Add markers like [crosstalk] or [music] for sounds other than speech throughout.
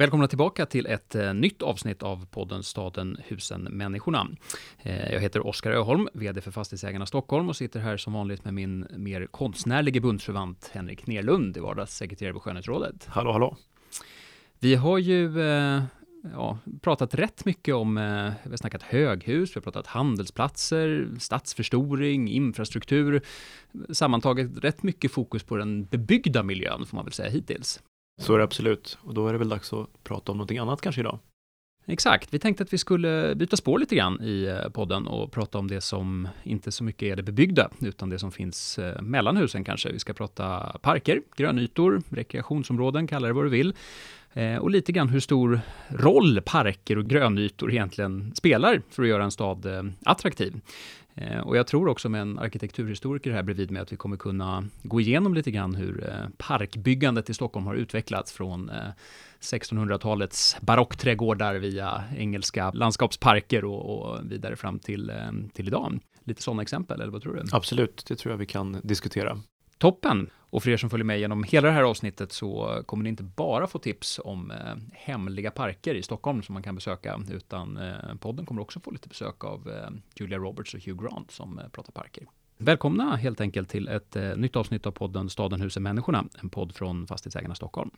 Välkomna tillbaka till ett eh, nytt avsnitt av podden Staden, husen, människorna. Eh, jag heter Oskar Öholm, VD för Fastighetsägarna Stockholm och sitter här som vanligt med min mer konstnärlige bundsförvant Henrik Nerlund, i vardagssekreterare på Skönhetsrådet. Hallå, hallå. Vi har ju eh, ja, pratat rätt mycket om, vi har snackat höghus, vi har pratat handelsplatser, stadsförstoring, infrastruktur. Sammantaget rätt mycket fokus på den bebyggda miljön får man väl säga hittills. Så är det absolut. Och då är det väl dags att prata om någonting annat kanske idag. Exakt, vi tänkte att vi skulle byta spår lite grann i eh, podden och prata om det som inte så mycket är det bebyggda, utan det som finns eh, mellan husen kanske. Vi ska prata parker, grönytor, rekreationsområden, kalla det vad du vill. Eh, och lite grann hur stor roll parker och grönytor egentligen spelar för att göra en stad attraktiv. Och jag tror också med en arkitekturhistoriker här bredvid mig att vi kommer kunna gå igenom lite grann hur parkbyggandet i Stockholm har utvecklats från 1600-talets barockträdgårdar via engelska landskapsparker och, och vidare fram till, eh, till idag. Lite sådana exempel, eller vad tror du? Absolut, det tror jag vi kan diskutera. Toppen! Och för er som följer med genom hela det här avsnittet så kommer ni inte bara få tips om eh, hemliga parker i Stockholm som man kan besöka, utan eh, podden kommer också få lite besök av eh, Julia Roberts och Hugh Grant som eh, pratar parker. Välkomna helt enkelt till ett eh, nytt avsnitt av podden Staden, husen, människorna, en podd från Fastighetsägarna Stockholm.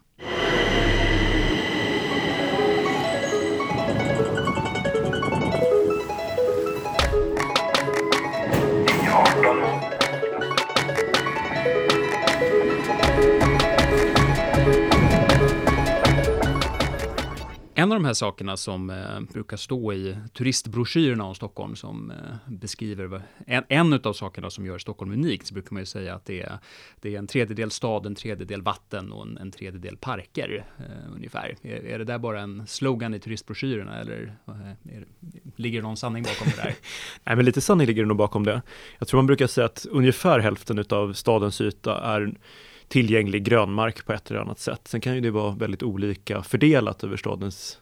En av de här sakerna som eh, brukar stå i turistbroschyrerna om Stockholm som eh, beskriver en, en av sakerna som gör Stockholm unikt, så brukar man ju säga att det är, det är en tredjedel stad, en tredjedel vatten och en, en tredjedel parker eh, ungefär. Är, är det där bara en slogan i turistbroschyrerna eller eh, är, ligger det någon sanning bakom det där? [laughs] Nej, men lite sanning ligger det nog bakom det. Jag tror man brukar säga att ungefär hälften av stadens yta är tillgänglig grönmark på ett eller annat sätt. Sen kan ju det vara väldigt olika fördelat över stadens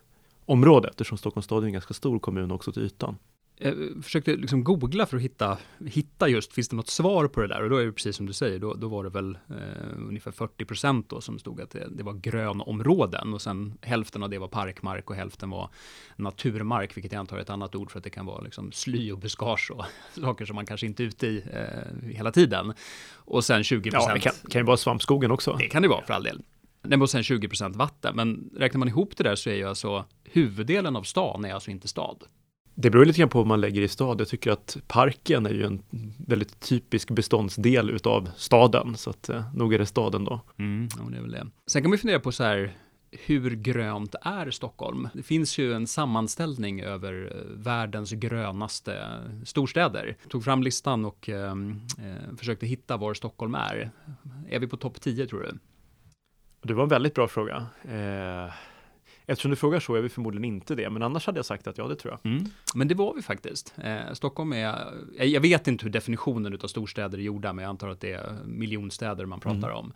område eftersom Stockholms stad är en ganska stor kommun också till ytan. Jag försökte liksom googla för att hitta, hitta just, finns det något svar på det där? Och då är det precis som du säger, då, då var det väl eh, ungefär 40 procent då som stod att det, det, var grönområden och sen hälften av det var parkmark och hälften var naturmark, vilket jag antar är ett annat ord för att det kan vara liksom sly och buskage och [laughs] saker som man kanske inte är ute i eh, hela tiden. Och sen 20 procent. Ja, det kan, kan ju vara svampskogen också. Det kan det vara för all del. Den var sen 20 procent vatten, men räknar man ihop det där så är ju alltså huvuddelen av stan är alltså inte stad. Det beror lite grann på vad man lägger i stad. Jag tycker att parken är ju en väldigt typisk beståndsdel utav staden, så att eh, nog är det staden då. Mm, ja, det är väl det. Sen kan man fundera på så här, hur grönt är Stockholm? Det finns ju en sammanställning över eh, världens grönaste storstäder. Jag tog fram listan och eh, eh, försökte hitta var Stockholm är. Är vi på topp 10 tror du? Det var en väldigt bra fråga. Eh, Eftersom du frågar så är vi förmodligen inte det, men annars hade jag sagt att ja, det tror jag. Mm. Men det var vi faktiskt. Eh, Stockholm är, jag vet inte hur definitionen av storstäder är gjorda, men jag antar att det är miljonstäder man pratar mm. om.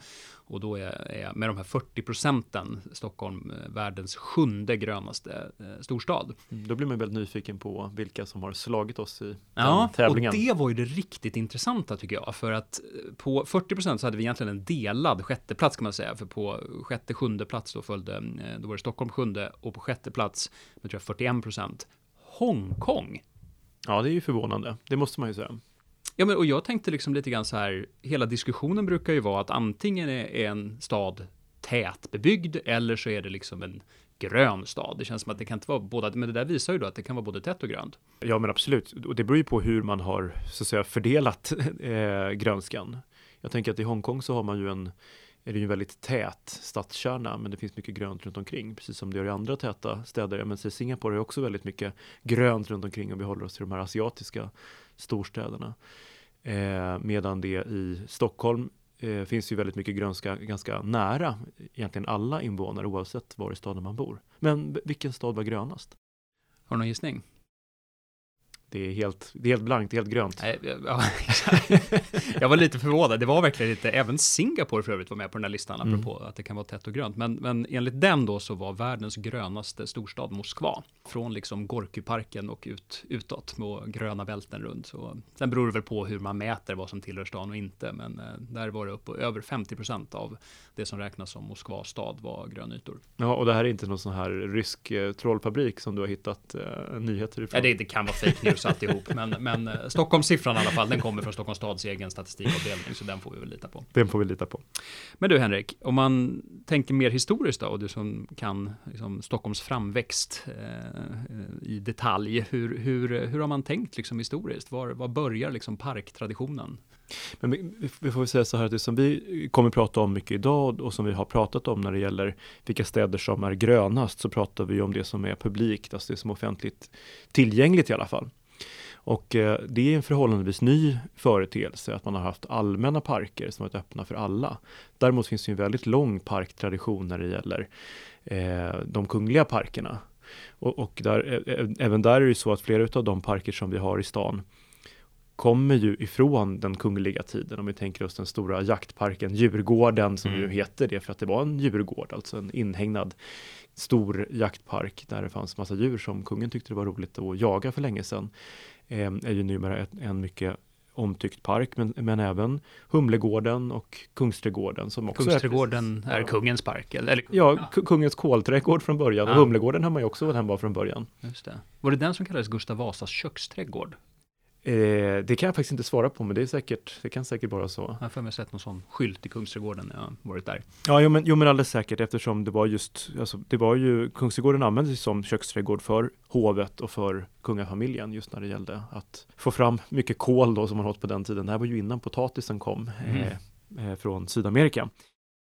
Och då är, är, med de här 40 procenten Stockholm eh, världens sjunde grönaste eh, storstad. Mm, då blir man väldigt nyfiken på vilka som har slagit oss i ja, den tävlingen. Och det var ju det riktigt intressanta tycker jag. För att eh, på 40 procent så hade vi egentligen en delad sjätteplats kan man säga. För på sjätte, sjunde plats då följde, eh, då var det Stockholm sjunde och på sjätte plats med tror jag 41 procent Hongkong. Ja, det är ju förvånande. Det måste man ju säga. Ja, men och jag tänkte liksom lite grann så här, hela diskussionen brukar ju vara att antingen är en stad tätbebyggd eller så är det liksom en grön stad. Det känns som att det kan inte vara båda, men det där visar ju då att det kan vara både tätt och grönt. Ja, men absolut. Och det beror ju på hur man har så att säga fördelat [laughs] eh, grönskan. Jag tänker att i Hongkong så har man ju en är det ju en väldigt tät stadskärna, men det finns mycket grönt runt omkring, precis som det gör i andra täta städer. Men Singapore har också väldigt mycket grönt runt omkring om vi håller oss till de här asiatiska storstäderna. Eh, medan det i Stockholm eh, finns ju väldigt mycket grönska ganska nära egentligen alla invånare oavsett var i staden man bor. Men vilken stad var grönast? Har du någon gissning? Det är helt, det är helt blankt, helt grönt. Ja, [laughs] jag var lite förvånad. Det var verkligen inte, även Singapore för övrigt var med på den här listan, mm. apropå att det kan vara tätt och grönt. Men, men enligt den då så var världens grönaste storstad Moskva. Från liksom Gorkyparken och ut, utåt med gröna bälten runt. Så, sen beror det väl på hur man mäter vad som tillhör stan och inte. Men eh, där var det upp över 50 procent av det som räknas som Moskvas stad var grönytor. Ja, och det här är inte någon sån här rysk eh, trollfabrik som du har hittat eh, nyheter ifrån? Ja, det, det kan vara fake news alltihop, men, men eh, Stockholmssiffran i alla fall, den kommer från Stockholms stads egen statistikavdelning, så den får vi väl lita på. Den får vi lita på. Men du Henrik, om man tänker mer historiskt då, och du som kan liksom, Stockholms framväxt eh, i detalj, hur, hur, hur har man tänkt liksom, historiskt? Var, var börjar liksom, parktraditionen? Men vi får väl säga så här att det som vi kommer prata om mycket idag och som vi har pratat om när det gäller vilka städer som är grönast så pratar vi om det som är publikt, alltså det som är offentligt tillgängligt i alla fall. Och eh, det är en förhållandevis ny företeelse att man har haft allmänna parker som varit öppna för alla. Däremot finns det en väldigt lång parktradition när det gäller eh, de kungliga parkerna. Och, och där, även där är det så att flera av de parker som vi har i stan kommer ju ifrån den kungliga tiden. Om vi tänker oss den stora jaktparken Djurgården som mm. ju heter det för att det var en djurgård, alltså en inhägnad stor jaktpark där det fanns massa djur som kungen tyckte det var roligt att jaga för länge sedan. Eh, är ju numera ett, en mycket omtyckt park, men, men även Humlegården och Kungsträdgården som också Kungsträdgården är, är kungens park? Eller? Ja, ja. kungens kolträdgård från början och Humlegården har man ju också varit hemma från början. Just det. Var det den som kallades Gustav Vasas köksträdgård? Eh, det kan jag faktiskt inte svara på, men det är säkert, det kan säkert vara så. Jag har för mig sett någon sån skylt i Kungsträdgården när jag varit där. Ja, jo men, jo, men alldeles säkert eftersom det var just, alltså, det var ju, Kungsträdgården användes som köksträdgård för hovet och för kungafamiljen just när det gällde att få fram mycket kol då som man åt på den tiden. Det här var ju innan potatisen kom mm. eh, eh, från Sydamerika.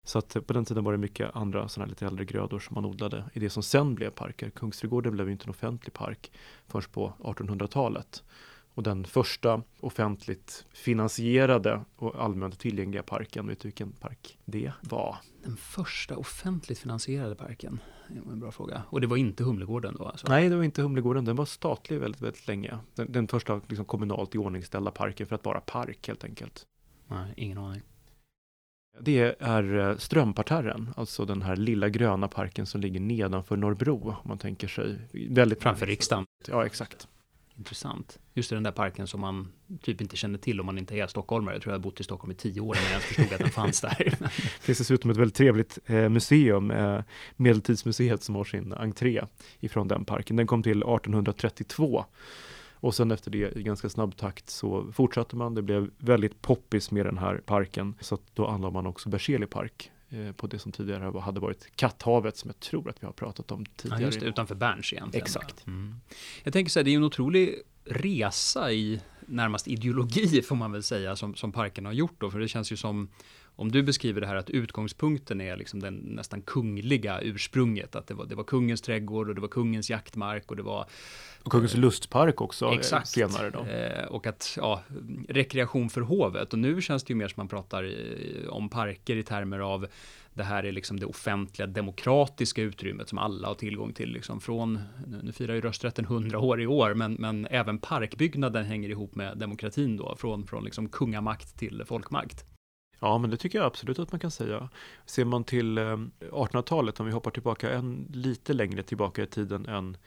Så att på den tiden var det mycket andra sådana lite äldre grödor som man odlade i det som sen blev parker. Kungsträdgården blev ju inte en offentlig park först på 1800-talet. Och den första offentligt finansierade och allmänt tillgängliga parken, vet du vilken park det var? Den första offentligt finansierade parken? Det var en bra fråga. Och det var inte Humlegården då? Alltså. Nej, det var inte Humlegården. Den var statlig väldigt, väldigt länge. Den, den första liksom, kommunalt iordningställda parken för att vara park helt enkelt. Nej, ingen aning. Det är eh, Strömparterren, alltså den här lilla gröna parken som ligger nedanför Norrbro. Om man tänker sig väldigt... Framför riksdagen? Ja, exakt. Intressant. Just den där parken som man typ inte känner till om man inte är stockholmare. Jag tror jag har bott i Stockholm i tio år innan jag ens förstod att den fanns där. [laughs] det finns dessutom ett väldigt trevligt eh, museum, eh, Medeltidsmuseet som har sin entré ifrån den parken. Den kom till 1832 och sen efter det i ganska snabb takt så fortsatte man. Det blev väldigt poppis med den här parken så att då anlade man också Berzelii park på det som tidigare hade varit Katthavet som jag tror att vi har pratat om tidigare. Ja, just det, utanför Berns egentligen. Exakt. Mm. Jag tänker så här, det är ju en otrolig resa i närmast ideologi [laughs] får man väl säga som, som parken har gjort då, för det känns ju som om du beskriver det här att utgångspunkten är liksom den nästan kungliga ursprunget, att det var, det var kungens trädgård och det var kungens jaktmark och det var och kungens eh, lustpark också eh, exakt, senare då. Eh, och att, ja, rekreation för hovet. Och nu känns det ju mer som man pratar om parker i termer av det här är liksom det offentliga demokratiska utrymmet som alla har tillgång till. Liksom från, nu firar ju rösträtten 100 år i år, men, men även parkbyggnaden hänger ihop med demokratin då, från, från liksom kungamakt till folkmakt. Ja, men det tycker jag absolut att man kan säga. Ser man till eh, 1800-talet, om vi hoppar tillbaka en lite längre tillbaka i tiden än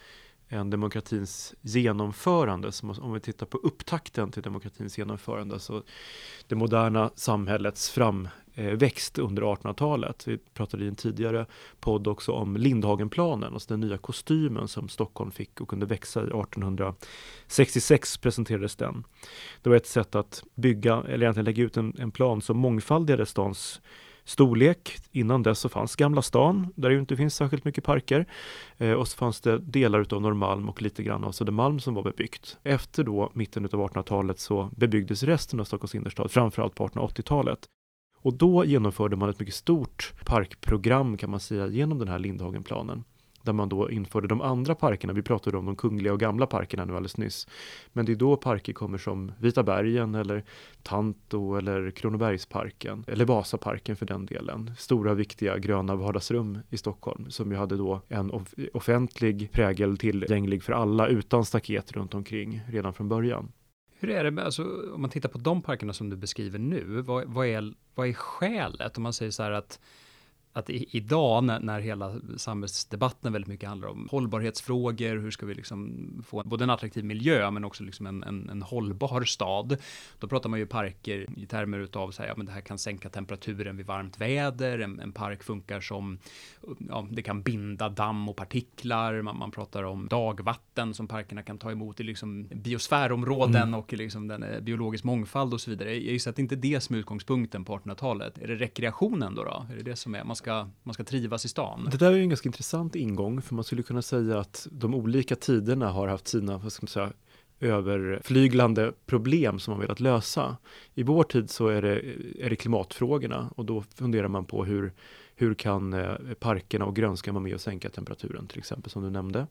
än demokratins genomförande. Så om vi tittar på upptakten till demokratins genomförande, så det moderna samhällets fram Eh, växt under 1800-talet. Vi pratade i en tidigare podd också om Lindhagenplanen, alltså den nya kostymen som Stockholm fick och kunde växa i 1866 presenterades den. Det var ett sätt att bygga, eller egentligen lägga ut en, en plan som mångfaldigade stans storlek. Innan dess så fanns Gamla stan, där det inte finns särskilt mycket parker. Eh, och så fanns det delar utav Norrmalm och lite grann av Södermalm som var bebyggt. Efter då mitten utav 1800-talet så bebyggdes resten av Stockholms innerstad, framförallt på 1880-talet. Och då genomförde man ett mycket stort parkprogram kan man säga genom den här Lindhagenplanen. där man då införde de andra parkerna. Vi pratade om de kungliga och gamla parkerna nu alldeles nyss. Men det är då parker kommer som Vita bergen eller Tanto eller Kronobergsparken eller Vasaparken för den delen. Stora viktiga gröna vardagsrum i Stockholm som ju hade då en off offentlig prägel tillgänglig för alla utan staket runt omkring redan från början. Hur är det med, alltså, om man tittar på de parkerna som du beskriver nu, vad, vad, är, vad är skälet? Om man säger så här att att i, idag när, när hela samhällsdebatten väldigt mycket handlar om hållbarhetsfrågor, hur ska vi liksom få både en attraktiv miljö men också liksom en, en, en hållbar stad. Då pratar man ju parker i termer utav så här, ja, men det här kan sänka temperaturen vid varmt väder, en, en park funkar som, ja, det kan binda damm och partiklar, man, man pratar om dagvatten som parkerna kan ta emot i liksom biosfärområden mm. och liksom den eh, biologisk mångfald och så vidare. Jag gissar att det inte är det som är utgångspunkten på 1800-talet. Är det rekreationen då? då? Är det det som är, man ska, man ska trivas i stan. Det där är ju en ganska intressant ingång, för man skulle kunna säga att de olika tiderna har haft sina, vad ska man säga, överflyglande problem som man velat lösa. I vår tid så är det, är det klimatfrågorna och då funderar man på hur, hur kan eh, parkerna och grönskan vara med och sänka temperaturen till exempel som du nämnde.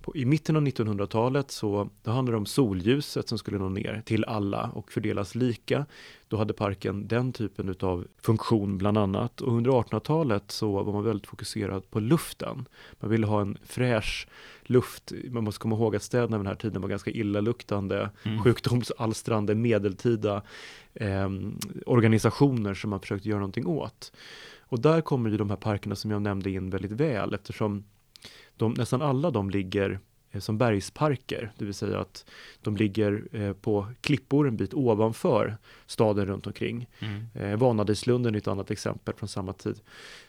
På, I mitten av 1900-talet så då handlade det om solljuset som skulle nå ner till alla och fördelas lika. Då hade parken den typen av funktion bland annat. Och under 1800-talet så var man väldigt fokuserad på luften. Man ville ha en fräsch luft. Man måste komma ihåg att städerna vid den här tiden var ganska illaluktande, mm. sjukdomsalstrande, medeltida eh, organisationer som man försökte göra någonting åt. Och där kommer ju de här parkerna som jag nämnde in väldigt väl eftersom de, nästan alla de ligger eh, som bergsparker, det vill säga att de ligger eh, på klippor en bit ovanför staden runt omkring. Mm. Eh, Vanadislunden är ett annat exempel från samma tid,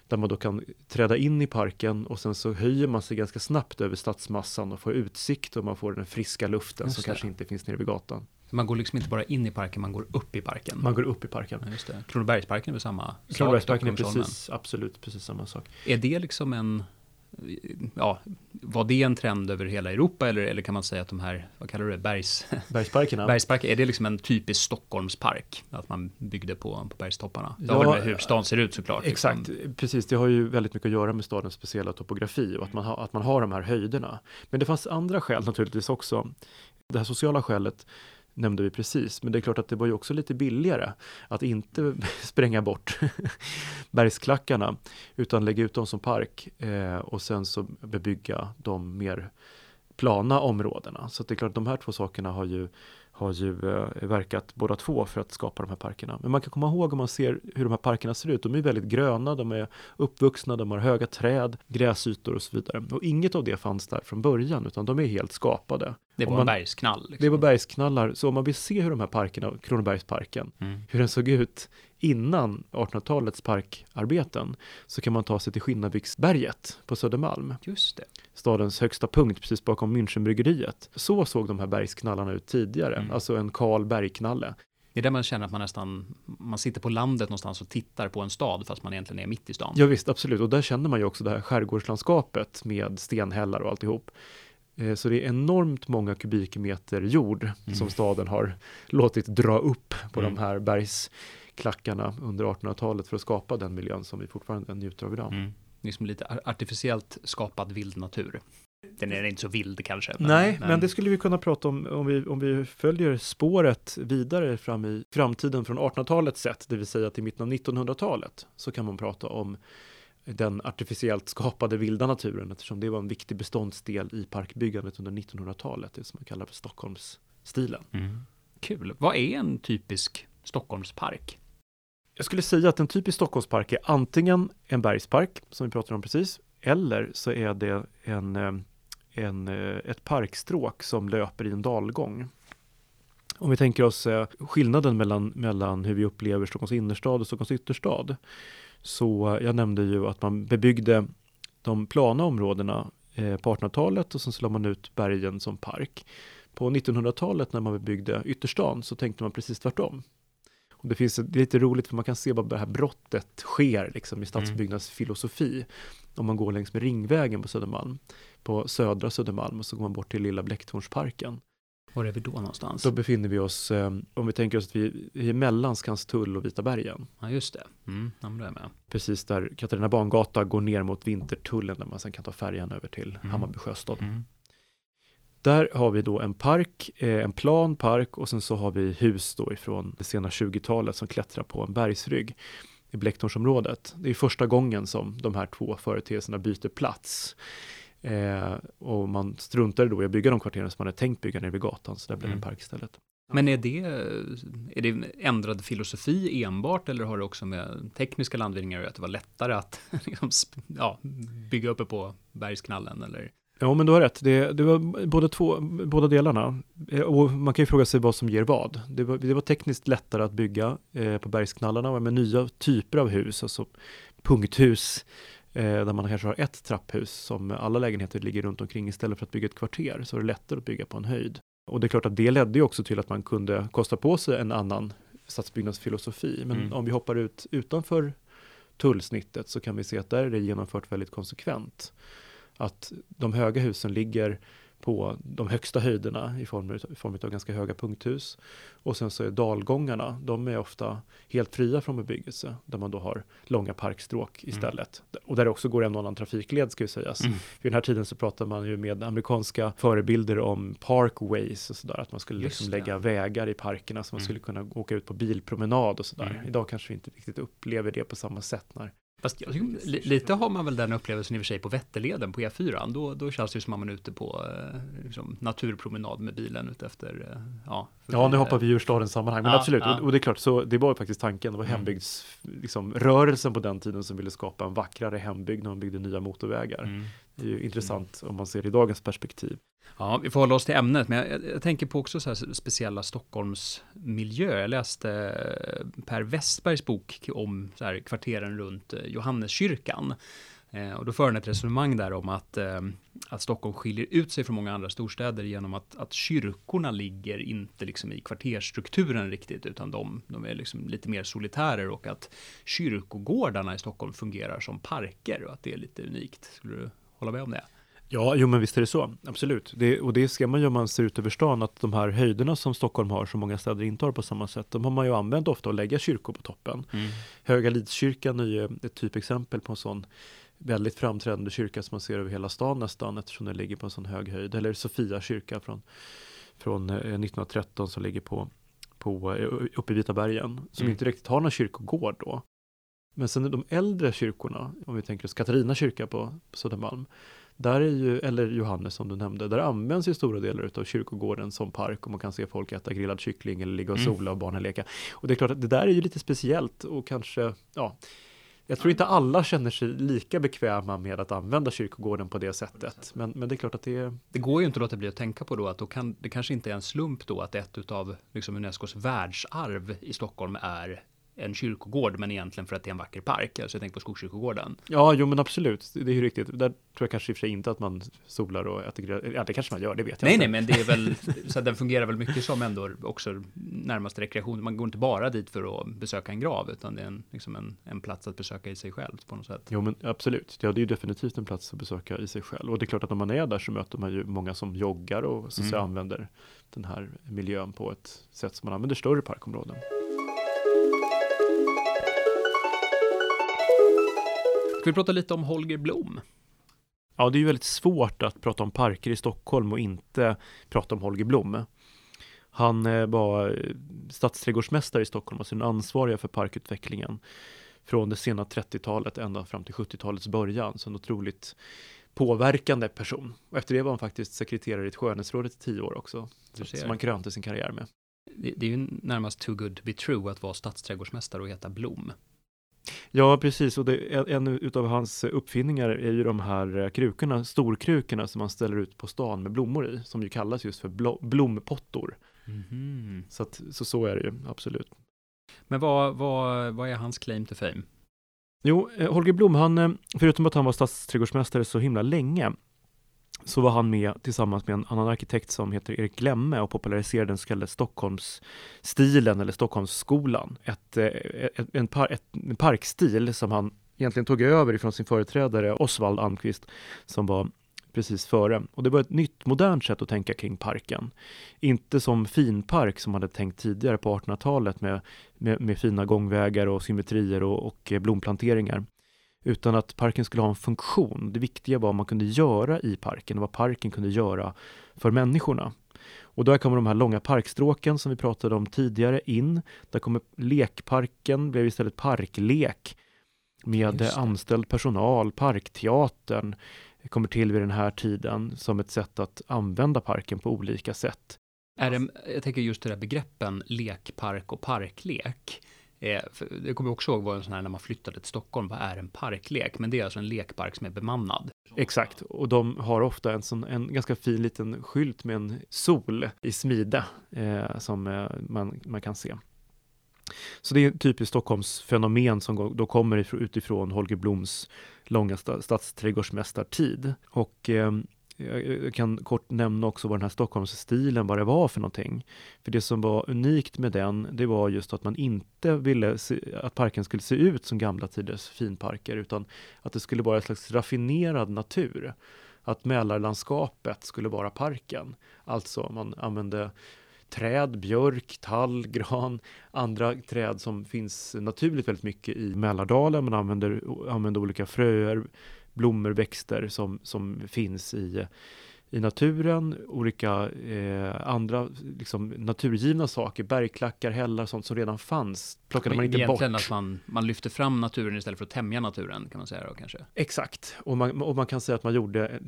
där man då kan träda in i parken och sen så höjer man sig ganska snabbt över stadsmassan och får utsikt och man får den friska luften Just som det. kanske inte finns nere vid gatan. Man går liksom inte bara in i parken, man går upp i parken. Man går upp i parken. Ja, just det. Kronobergsparken är väl samma sak? Kronobergsparken är precis, absolut precis samma sak. Är det liksom en ja, var det en trend över hela Europa eller, eller kan man säga att de här, vad kallar du det, bergs... Bergsparkerna? [laughs] Bergsparker, är det liksom en typisk Stockholmspark? Att man byggde på, på bergstopparna? Det har ja, med hur stan ser ut såklart. Exakt, liksom. precis. Det har ju väldigt mycket att göra med stadens speciella topografi och att man, ha, att man har de här höjderna. Men det fanns andra skäl naturligtvis också. Det här sociala skälet nämnde vi precis. Men det är klart att det var ju också lite billigare att inte [laughs] spränga bort [laughs] bergsklackarna utan lägga ut dem som park eh, och sen så bebygga de mer plana områdena. Så det är klart de här två sakerna har ju har ju eh, verkat båda två för att skapa de här parkerna. Men man kan komma ihåg om man ser hur de här parkerna ser ut. De är väldigt gröna, de är uppvuxna, de har höga träd, gräsytor och så vidare. Och inget av det fanns där från början, utan de är helt skapade. Det var man, bergsknall? Liksom. Det var bergsknallar. Så om man vill se hur de här parkerna, Kronobergsparken, mm. hur den såg ut innan 1800-talets parkarbeten så kan man ta sig till Skinnarviksberget på Södermalm. Just det. Stadens högsta punkt precis bakom Münchenbryggeriet. Så såg de här bergsknallarna ut tidigare, mm. alltså en kal bergknalle. Det är där man känner att man nästan, man sitter på landet någonstans och tittar på en stad fast man egentligen är mitt i stan. Ja visst, absolut. Och där känner man ju också det här skärgårdslandskapet med stenhällar och alltihop. Eh, så det är enormt många kubikmeter jord mm. som staden har låtit dra upp på mm. de här bergs klackarna under 1800-talet för att skapa den miljön som vi fortfarande njuter av idag. Mm. Liksom lite artificiellt skapad vild natur. Den är inte så vild kanske. Men, Nej, men... men, det skulle vi kunna prata om om vi, om vi följer spåret vidare fram i framtiden från 1800-talets sätt, det vill säga till mitten av 1900-talet, så kan man prata om den artificiellt skapade vilda naturen, eftersom det var en viktig beståndsdel i parkbyggandet under 1900-talet, det som man kallar för Stockholmsstilen. Mm. Kul. Vad är en typisk Stockholmspark? Jag skulle säga att en typisk Stockholmspark är antingen en bergspark, som vi pratade om precis, eller så är det en, eh, en, eh, ett parkstråk som löper i en dalgång. Om vi tänker oss eh, skillnaden mellan, mellan hur vi upplever Stockholms innerstad och Stockholms ytterstad. Så jag nämnde ju att man bebyggde de plana områdena på 1800-talet och sen så la man ut bergen som park. På 1900-talet när man bebyggde ytterstan så tänkte man precis tvärtom. Och det, finns, det är lite roligt för man kan se vad det här brottet sker liksom, i stadsbyggnadsfilosofi. Mm. Om man går längs med Ringvägen på Södermalm, på södra Södermalm och så går man bort till Lilla Blecktornsparken. Var är vi då någonstans? Då befinner vi oss, eh, om vi tänker oss att vi är mellan Skanstull och Vita bergen. Ja, just det. Mm, ja, då är jag med. Precis där Katarina Bangata går ner mot Vintertullen där man sen kan ta färjan över till Mm. Hammarby sjöstad. Mm. Där har vi då en park, eh, en plan park och sen så har vi hus då ifrån det sena 20-talet som klättrar på en bergsrygg i Blecktornsområdet. Det är första gången som de här två företeelserna byter plats. Eh, och man struntade då i att bygga de kvarteren som man hade tänkt bygga nere vid gatan, så där blev det en Mm. park istället. Men är det, är det en ändrad filosofi enbart eller har det också med tekniska landvinningar att göra, att det var lättare att [laughs] liksom, ja, bygga uppe på bergsknallen eller? Ja, men du har rätt. Det, det var båda, två, båda delarna. Eh, Och man kan ju fråga sig vad som ger vad. Det var, det var tekniskt lättare att bygga eh, på bergsknallarna med nya typer av hus, alltså punkthus, eh, där man kanske har ett trapphus som alla lägenheter ligger runt omkring istället för att bygga ett kvarter, så är det lättare att bygga på en höjd. Och det är klart att det ledde ju också till att man kunde kosta på sig en annan stadsbyggnadsfilosofi. Men Mm. om vi hoppar ut utanför tullsnittet så kan vi se att där är det genomfört väldigt konsekvent att de höga husen ligger på de högsta höjderna i form, utav- i form av ganska höga punkthus. Och sen så är dalgångarna, de är ofta helt fria från bebyggelse, där man då har långa parkstråk istället. Och där det också går en och annan trafikled ska ju sägas. Mm. Vid den här tiden så pratar man ju med amerikanska förebilder om parkways och sådär, att man skulle Just liksom det. lägga vägar i parkerna så man Mm. skulle kunna åka ut på bilpromenad och sådär. Mm. Idag kanske vi inte riktigt upplever det på samma sätt när Fast jag lite har man väl den upplevelsen i och för sig på Vätterleden på E4. Då, då känns det ju som att man är ute på eh, liksom, naturpromenad med bilen ute efter, eh, ja. Ja, nu hoppar vi ur stadens sammanhang, men Ja, absolut. ja. Och, det är klart, så det var ju faktiskt tanken. Det var Mm. hembygdsrörelsen liksom, rörelsen på den tiden som ville skapa en vackrare hembygd när man byggde nya motorvägar. Mm. Det är ju intressant om man ser det i dagens perspektiv. Ja, vi får hålla oss till ämnet, men jag, jag tänker på också så här speciella Stockholmsmiljö. Jag läste eh, Per Westbergs bok om så här kvarteren runt eh, Johanneskyrkan. Eh, Och då för han ett resonemang där om att, eh, att Stockholm skiljer ut sig från många andra storstäder genom att, att kyrkorna ligger inte liksom i kvartersstrukturen riktigt, utan de, de är liksom lite mer solitärer och att kyrkogårdarna i Stockholm fungerar som parker och att det är lite unikt. Skulle du hålla med om det? Ja, jo men visst är det så. Absolut. Det, och det ser man ju om man ser ut över stan, att de här höjderna som Stockholm har, som många städer inte har på samma sätt, de har man ju använt ofta att lägga kyrkor på toppen. Höga Lidskyrkan är ju ett typexempel på en sån väldigt framträdande kyrka som man ser över hela stan nästan eftersom den ligger på en sån hög höjd. Eller Sofia kyrka från, från eh, 1913 som ligger på, på, eh, uppe i Vita bergen. Som Mm. inte riktigt har någon kyrkogård då. Men sen de äldre kyrkorna, om vi tänker oss Katarina kyrka på, på Södermalm. Där är ju, eller Johannes som du nämnde, där används ju stora delar av kyrkogården som park och man kan se folk äta grillad kyckling eller ligga och Mm. sola och barnen leka. Och det är klart att det där är ju lite speciellt och kanske, ja, jag tror inte alla känner sig lika bekväma med att använda kyrkogården på det sättet. Men, men det är klart att det Det går ju inte att låta bli att tänka på då att då kan, det kanske inte är en slump då att ett av liksom Unescos världsarv i Stockholm är en kyrkogård, men egentligen för att det är en vacker park. Alltså jag tänker på Skogskyrkogården. ja, jo men absolut, det är ju riktigt. Där tror jag kanske i och för sig inte att man solar och äter grillad, ja det kanske man gör, det vet jag Nej, inte. nej, men det är väl, [laughs] så att den fungerar väl mycket som ändå också närmast rekreation. Man går inte bara dit för att besöka en grav, utan det är en, liksom en, en plats att besöka i sig själv på något sätt. Jo men absolut, ja det är ju definitivt en plats att besöka i sig själv. Och det är klart att när man är där så möter man ju många som joggar och så Mm. använder den här miljön på ett sätt som man använder större parkområden. Ska vi prata lite om Holger Blom? Ja, det är ju väldigt svårt att prata om parker i Stockholm och inte prata om Holger Blom. Han eh, var eh, stadsträdgårdsmästare i Stockholm, alltså den ansvariga för parkutvecklingen från det sena 30-talet ända fram till 70-talets början. Så en otroligt påverkande person. Och efter det var han faktiskt sekreterare i ett skönhetsrådet i tio år också. Som han krönte sin karriär med. Det, det är ju närmast too good to be true att vara stadsträdgårdsmästare och heta Blom. Ja, precis. Och det, en, utav hans uppfinningar är ju de här eh, krukorna, storkrukorna som man ställer ut på stan med blommor i, som ju kallas just för blo- blompottor. Mhm. Så, att, så så är det ju, absolut. Men vad, vad, vad är hans claim to fame? Jo, eh, Holger Blom, han, eh, förutom att han var stadsträdgårdsmästare så himla länge, så var han med tillsammans med en annan arkitekt som heter Erik Glemme och populariserade den så kallade Stockholmsstilen eller Stockholmsskolan. Ett, eh, ett, en, par, ett, en parkstil som han egentligen tog över ifrån sin företrädare Osvald Almqvist som var precis före. Och det var ett nytt modernt sätt att tänka kring parken. Inte som finpark som man hade tänkt tidigare på 1800-talet med, med, med, fina gångvägar och symmetrier och, och eh, blomplanteringar. Utan att parken skulle ha en funktion. Det viktiga var vad man kunde göra i parken och vad parken kunde göra för människorna. Och där kommer de här långa parkstråken som vi pratade om tidigare in. Där kommer lekparken, blev istället parklek med anställd personal, parkteatern kommer till vid den här tiden som ett sätt att använda parken på olika sätt. Är det, jag tänker just det där begreppen lekpark och parklek. Eh, jag kommer också ihåg var en sån här när man flyttade till Stockholm, vad är en parklek? Men det är alltså en lekpark som är bemannad. Exakt, och de har ofta en, sån, en ganska fin liten skylt med en sol i smide eh, som eh, man, man kan se. Så det är ett typiskt Stockholmsfenomen som då kommer utifrån Holger Bloms långa stadsträdgårdsmästartid. Och eh, jag kan kort nämna också vad den här Stockholmsstilen, vad det var för någonting. För det som var unikt med den, det var just att man inte ville se, att parken skulle se ut som gamla tiders finparker, utan att det skulle vara en slags raffinerad natur. Att Mälarlandskapet skulle vara parken. Alltså man använde träd, björk, tall, [laughs] gran, andra träd som finns naturligt väldigt mycket i Mälardalen. Man använder, använder olika fröer, blommor, växter som, som finns i, i naturen, olika eh, andra liksom, naturgivna saker, bergklackar, hällar, sånt som redan fanns, plockade man inte bort. Egentligen att man, man lyfter fram naturen istället för att tämja naturen, kan man säga då kanske? Exakt, och man, och man kan säga att man gjorde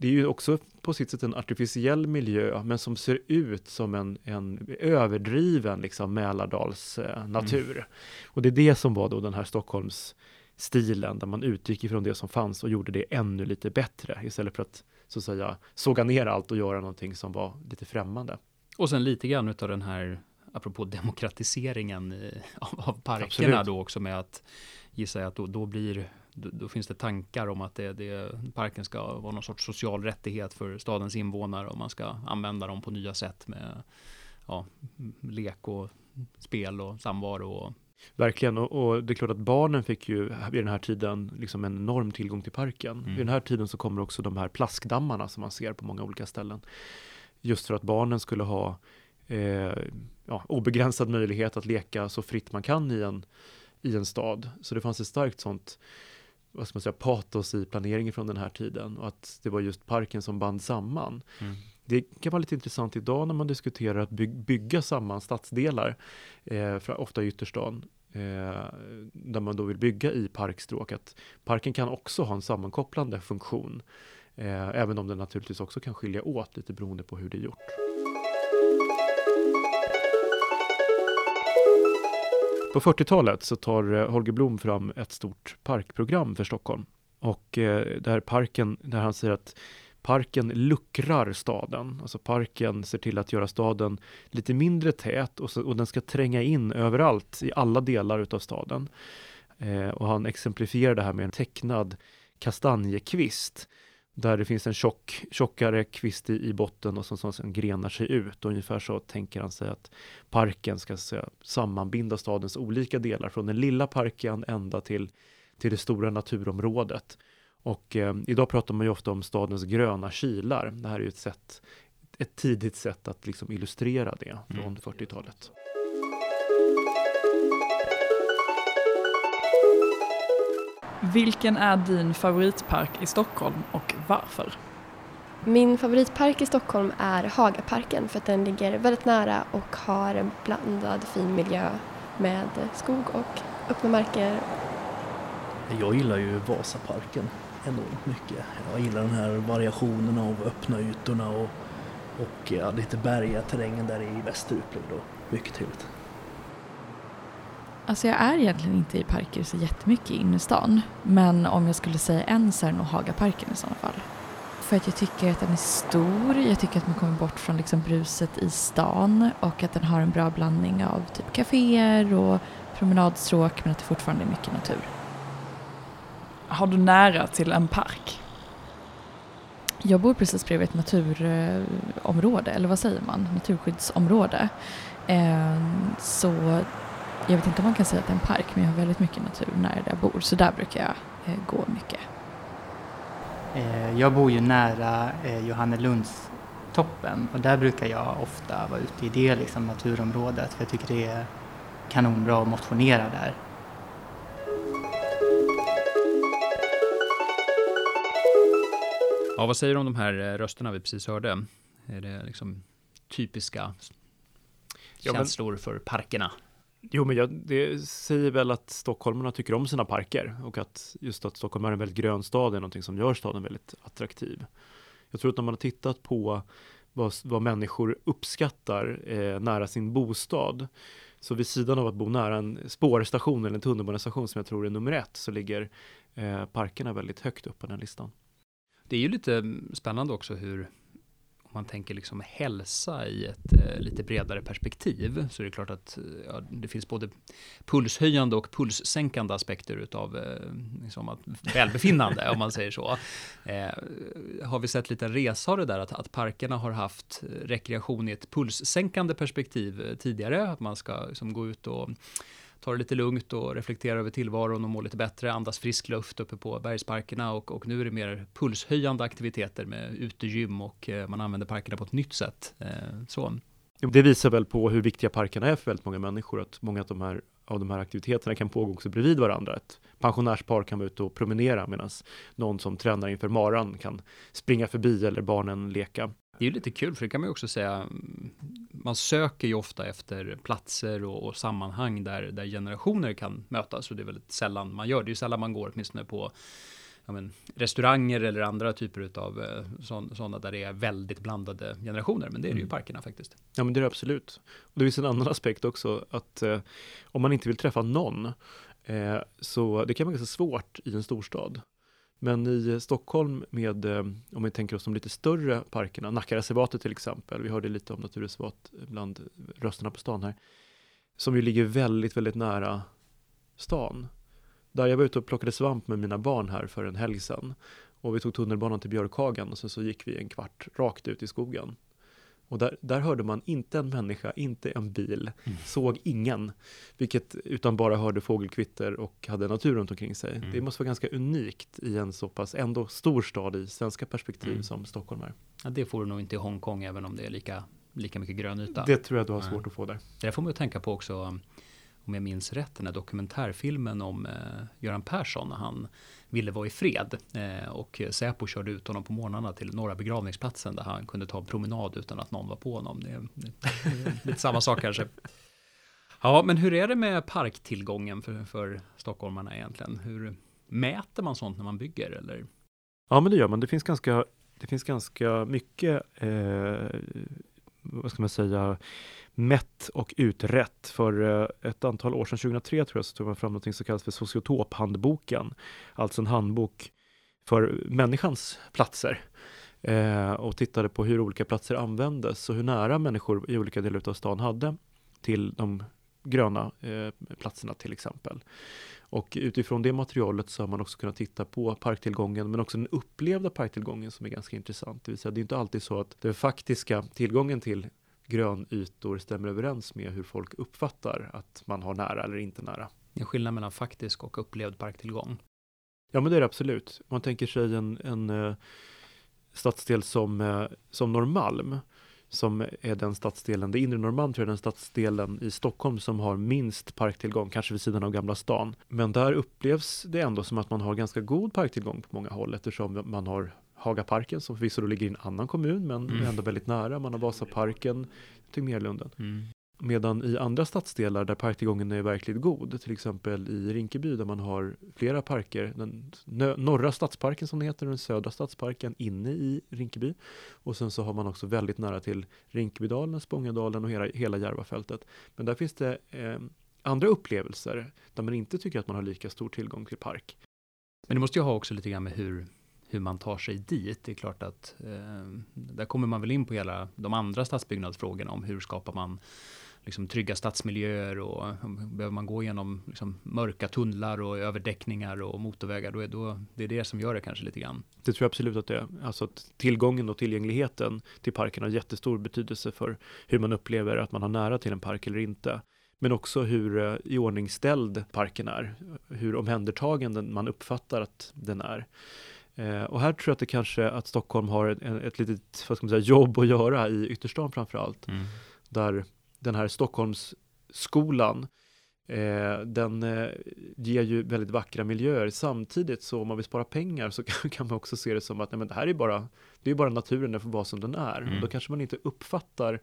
det är ju också på sitt sätt en artificiell miljö, men som ser ut som en, en överdriven liksom Mälardals eh, natur. Mm. Och det är det som var då den här Stockholms stilen, där man utgick ifrån det som fanns och gjorde det ännu lite bättre, istället för att så att säga såga ner allt och göra någonting som var lite främmande. Och sen lite grann utav den här, apropå demokratiseringen i, av, av parkerna Absolut. då också med att gissa att då, då blir då, då, finns det tankar om att det, det, parken ska vara någon sorts social rättighet för stadens invånare och man ska använda dem på nya sätt med ja, lek och spel och samvaro. Och... Verkligen, och, och, det är klart att barnen fick ju vid den här tiden liksom en enorm tillgång till parken. Mm. Vid den här tiden så kommer också de här plaskdammarna som man ser på många olika ställen. Just för att barnen skulle ha eh, ja, obegränsad möjlighet att leka så fritt man kan i en, i en stad. Så det fanns ett starkt sånt vad ska man säga, patos i planeringen från den här tiden och att det var just parken som band samman. Mm. Det kan vara lite intressant idag när man diskuterar att by bygga samman stadsdelar, eh, ofta i ytterstan, eh, där man då vill bygga i parkstråk. Att parken kan också ha en sammankopplande funktion, eh, även om den naturligtvis också kan skilja åt lite beroende på hur det är gjort. På 40-talet så tar eh, Holger Blom fram ett stort parkprogram för Stockholm. Och eh, där parken, där han säger att parken luckrar staden. Alltså parken ser till att göra staden lite mindre tät och, så, och den ska tränga in överallt i alla delar utav staden. Eh, och han exemplifierar det här med en tecknad kastanjekvist där det finns en tjock, tjockare kvist i, i botten och som, som sen grenar sig ut. Och ungefär så tänker han sig att parken ska säga, sammanbinda stadens olika delar från den lilla parken ända till, till det stora naturområdet. Och eh, idag pratar man ju ofta om stadens gröna kilar. Det här är ju ett sätt, ett tidigt sätt att liksom illustrera det från mm. 40-talet. Vilken är din favoritpark i Stockholm och varför? Min favoritpark i Stockholm är Hagaparken för att den ligger väldigt nära och har en blandad fin miljö med skog och öppna marker. Jag gillar ju Vasaparken enormt mycket. Jag gillar den här variationen av öppna ytorna och, och ja, lite bergiga terrängen där i Västerupplöv. Mycket trevligt. Alltså jag är egentligen inte i parker så jättemycket i innerstan. Men om jag skulle säga en så är det nog Hagaparken i sådana fall. För att jag tycker att den är stor, jag tycker att man kommer bort från liksom bruset i stan och att den har en bra blandning av typ kaféer och promenadstråk men att det fortfarande är mycket natur. Har du nära till en park? Jag bor precis bredvid ett naturområde, eller vad säger man, naturskyddsområde. Ehm, så jag vet inte om man kan säga att det är en park men jag har väldigt mycket natur nära där jag bor så där brukar jag eh, gå mycket. Eh, jag bor ju nära eh, Johannelundstoppen och där brukar jag ofta vara ute i det liksom, naturområdet för jag tycker det är kanonbra att motionera där. Ja, vad säger du om de här eh, rösterna vi precis hörde? Är det liksom typiska Ja, men- känslor för parkerna? Jo, men jag, det säger väl att stockholmarna tycker om sina parker och att just att Stockholm är en väldigt grön stad är någonting som gör staden väldigt attraktiv. Jag tror att när man har tittat på vad, vad människor uppskattar eh, nära sin bostad, så vid sidan av att bo nära en spårstation eller en tunnelbanestation som jag tror är nummer ett, så ligger eh, parkerna väldigt högt upp på den listan. Det är ju lite spännande också hur om man tänker liksom hälsa i ett eh, lite bredare perspektiv så är det klart att eh, ja, det finns både pulshöjande och pulssänkande aspekter utav eh, liksom att välbefinnande om man säger så. Eh, har vi sett lite resa av det där att, att parkerna har haft rekreation i ett pulssänkande perspektiv eh, tidigare, att man ska liksom, gå ut och ta det lite lugnt och reflektera över tillvaron och må lite bättre, andas frisk luft uppe på bergsparkerna och, och nu är det mer pulshöjande aktiviteter med utegym och eh, man använder parkerna på ett nytt sätt. Eh, så. Det visar väl på hur viktiga parkerna är för väldigt många människor, att många av de här, av de här aktiviteterna kan pågå också bredvid varandra. Ett pensionärspar kan vara ute och promenera medan någon som tränar inför maran kan springa förbi eller barnen leka. Det är ju lite kul för det kan man ju också säga, mm, man söker ju ofta efter platser och, och sammanhang där, där generationer kan mötas och det är väldigt sällan man gör det. Det är ju sällan man går åtminstone på ja, men, restauranger eller andra typer av sådana där det är väldigt blandade generationer. Men det är det ju i Mm. parkerna faktiskt. Ja, men det är det absolut. Och det finns en annan aspekt också, att eh, om man inte vill träffa någon, eh, så det kan vara ganska svårt i en storstad. Men i eh, Stockholm med, eh, om vi tänker oss de lite större parkerna, Nackareservatet till exempel, vi hörde lite om naturreservat bland rösterna på stan här, som ju ligger väldigt, väldigt nära stan. Där jag var ute och plockade svamp med mina barn här för en helg sedan. Och vi tog tunnelbanan till Björkhagen och sen så gick vi en kvart rakt ut i skogen. Och där, där hörde man inte en människa, inte en bil, Mm. såg ingen, vilket utan bara hörde fågelkvitter och hade natur runt omkring sig. Mm. Det måste vara ganska unikt i en så pass ändå stor stad i svenska perspektiv Mm. som Stockholm är. Ja, det får du nog inte i Hongkong även om det är lika, lika mycket grön yta. Det tror jag du har svårt att få där. Det får man ju tänka på också, om jag minns rätt, den här dokumentärfilmen om eh, Göran Persson när han ville vara i fred. Eh, och Säpo körde ut honom på morgnarna till norra begravningsplatsen där han kunde ta en promenad utan att någon var på honom. Det är, det är lite samma sak kanske. Ja, men hur är det med parktillgången för, för stockholmarna egentligen? Hur mäter man sånt när man bygger? Eller? Ja, men det gör man. Det finns ganska, det finns ganska mycket, eh, vad ska man säga, mätt och utrett. För eh, ett antal år sedan, 2003 tror jag, så tog man fram något som kallas för sociotophandboken. Alltså en handbok för människans platser. Eh, och tittade på hur olika platser användes och hur nära människor i olika delar av stan hade till de gröna eh, platserna till exempel. Och utifrån det materialet så har man också kunnat titta på parktillgången men också den upplevda parktillgången som är ganska intressant. Det vill säga det är inte alltid så att den faktiska tillgången till grönytor stämmer överens med hur folk uppfattar att man har nära eller inte nära. Det är skillnad mellan faktisk och upplevd parktillgång. Ja men det är det absolut. Man tänker sig en, en eh, stadsdel som, eh, som Norrmalm som är den stadsdelen, det inre Norrmalm tror jag är den stadsdelen i Stockholm som har minst parktillgång, kanske vid sidan av Gamla stan. Men där upplevs det ändå som att man har ganska god parktillgång på många håll eftersom man har Hagaparken som förvisso då ligger i en annan kommun men Mm. ändå väldigt nära. Man har Vasaparken, Tegnérlunden. Mm. Medan i andra stadsdelar där parktillgången är verkligt god, till exempel i Rinkeby där man har flera parker, den norra stadsparken som det heter och den södra stadsparken inne i Rinkeby. Och sen så har man också väldigt nära till Rinkebydalen, Spångadalen och hela, hela Järvafältet. Men där finns det eh, andra upplevelser där man inte tycker att man har lika stor tillgång till park. Men det måste ju ha också lite grann med hur, hur man tar sig dit. Det är klart att eh, där kommer man väl in på hela de andra stadsbyggnadsfrågorna om hur skapar man liksom trygga stadsmiljöer och behöver man gå igenom liksom mörka tunnlar och överdäckningar och motorvägar då är då, det är det som gör det kanske lite grann. Det tror jag absolut att det är. Alltså att tillgången och tillgängligheten till parken har jättestor betydelse för hur man upplever att man har nära till en park eller inte. Men också hur eh, iordningställd parken är, hur omhändertagen den- man uppfattar att den är. Eh, och här tror jag att det kanske att Stockholm har ett, ett litet vad ska man säga, jobb att göra i ytterstan framför allt. Mm. Där den här Stockholmsskolan Eh, den eh, ger ju väldigt vackra miljöer. Samtidigt så om man vill spara pengar så [laughs] kan, kan man också se det som att nej, men det här är bara, det är bara naturen, den får vara som den är. Mm. Då kanske man inte uppfattar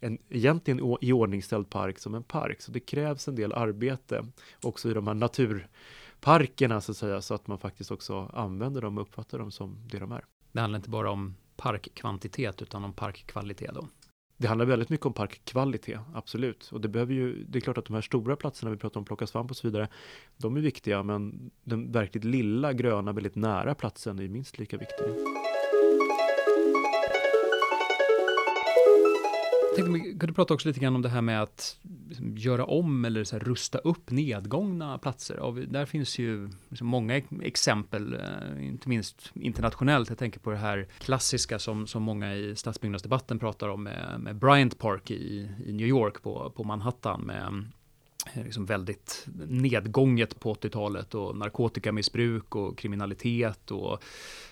en egentligen iordningställd park som en park. Så det krävs en del arbete också i de här naturparkerna så att säga, så att man faktiskt också använder dem och uppfattar dem som det de är. Det handlar inte bara om parkkvantitet utan om parkkvalitet då. Det handlar väldigt mycket om parkkvalitet, absolut. Och det behöver ju, det är klart att de här stora platserna vi pratar om, plocka svamp och så vidare, de är viktiga, men den verkligt lilla gröna, väldigt nära platsen är minst lika viktig. Tänkte, vi kunde prata också lite grann om det här med att liksom, göra om eller så här, rusta upp nedgångna platser. Och där finns ju liksom, många exempel, eh, inte minst internationellt. Jag tänker på det här klassiska som, som många i stadsbyggnadsdebatten pratar om med, med Bryant Park i, i New York på, på Manhattan med Eh, liksom väldigt nedgånget på 80-talet och narkotikamissbruk och kriminalitet och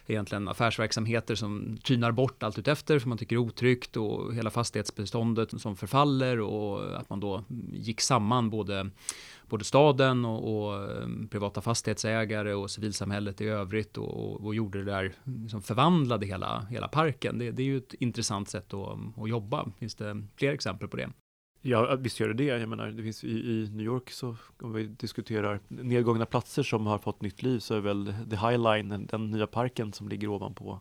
egentligen affärsverksamheter som tynar bort allt utefter för man tycker är otryggt och hela fastighetsbeståndet som förfaller och att man då gick samman både både staden och, och eh, privata fastighetsägare och civilsamhället i övrigt och, och gjorde det där, liksom förvandlade hela, hela parken. Det, det är ju ett intressant sätt att, att jobba. Finns det fler exempel på det? Ja, visst gör det det. Jag menar, det finns i, i, New York så om vi diskuterar nedgångna platser som har fått nytt liv så är väl The High Line, den, nya parken som ligger ovanpå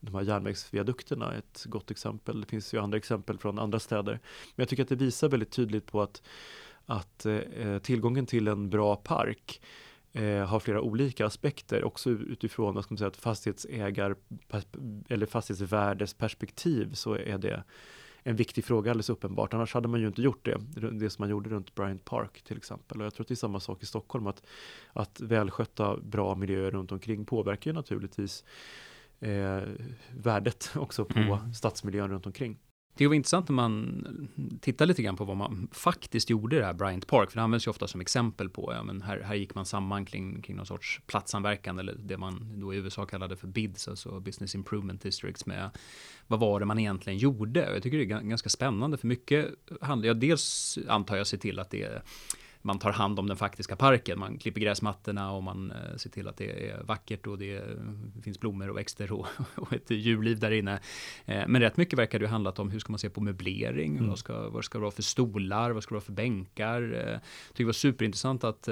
de här järnvägsviadukterna ett gott exempel. Det finns ju andra exempel från andra städer. Men jag tycker att det visar väldigt tydligt på att, att eh, tillgången till en bra park eh, har flera olika aspekter också utifrån vad ska man säga, ett fastighetsägar eller fastighetsvärdesperspektiv så är det en viktig fråga alldeles uppenbart. Annars hade man ju inte gjort det. Det som man gjorde runt Bryant Park till exempel. Och jag tror att det är samma sak i Stockholm. Att, att välskötta bra miljöer runt omkring påverkar ju naturligtvis eh, värdet också på mm. stadsmiljön runt omkring. Det var intressant när man tittar lite grann på vad man faktiskt gjorde i det här Bryant Park, för det används ju ofta som exempel på, ja men här, här gick man samman kring, kring någon sorts platsanverkan eller det man då i USA kallade för BIDS, alltså Business Improvement Districts med vad var det man egentligen gjorde? Jag tycker det är ganska spännande för mycket handlar, ja dels antar jag sig till att det är man tar hand om den faktiska parken. Man klipper gräsmattorna och man eh, ser till att det är vackert och det, finns blommor och växter och, [laughs] och ett djurliv där inne. Eh, men rätt mycket verkar det ha handlat om hur ska man se på möblering? Mm. Vad, ska, vad ska det vara för stolar? Vad ska det vara för bänkar? Jag eh, tycker det var superintressant att,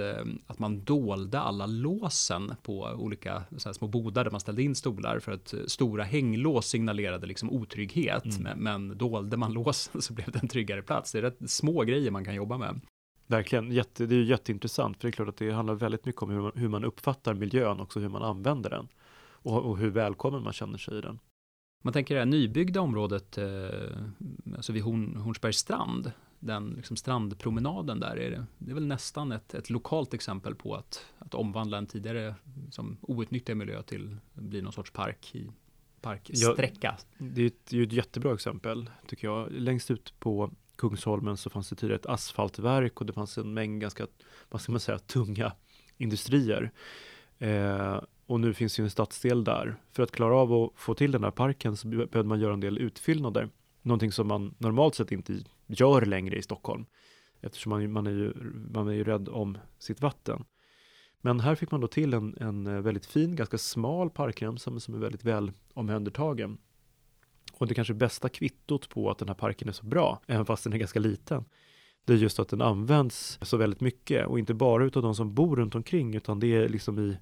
att man dolde alla låsen på olika små bodar där man ställde in stolar för att stora hänglås signalerade liksom otrygghet. Mm. Men, men dolde man låsen [laughs] så blev det en tryggare plats. Det är rätt små grejer man kan jobba med. Verkligen, Jätte, det är jätteintressant för det är klart att det handlar väldigt mycket om hur man, hur man uppfattar miljön också hur man använder den och, och hur välkommen man känner sig i den. Man tänker det här nybyggda området, eh, alltså vid Horn, Hornsbergs strand, den liksom strandpromenaden där, är det, det är väl nästan ett, ett lokalt exempel på att, att omvandla en tidigare som outnyttjad miljö till bli någon sorts park i parksträcka. Ja, det är ju ett, ett jättebra exempel tycker jag. Längst ut på Kungsholmen så fanns det tidigare ett asfaltverk och det fanns en mängd ganska, vad ska man säga, tunga industrier. Eh, och nu finns ju en stadsdel där. För att klara av att få till den här parken så behövde man göra en del utfyllnader. Någonting som man normalt sett inte gör längre i Stockholm. Eftersom man, man, är, ju, man är ju rädd om sitt vatten. Men här fick man då till en, en väldigt fin, ganska smal parkremsa som är väldigt väl omhändertagen. Och det kanske bästa kvittot på att den här parken är så bra, även fast den är ganska liten, det är just att den används så väldigt mycket. Och inte bara utav de som bor runt omkring utan det är liksom i,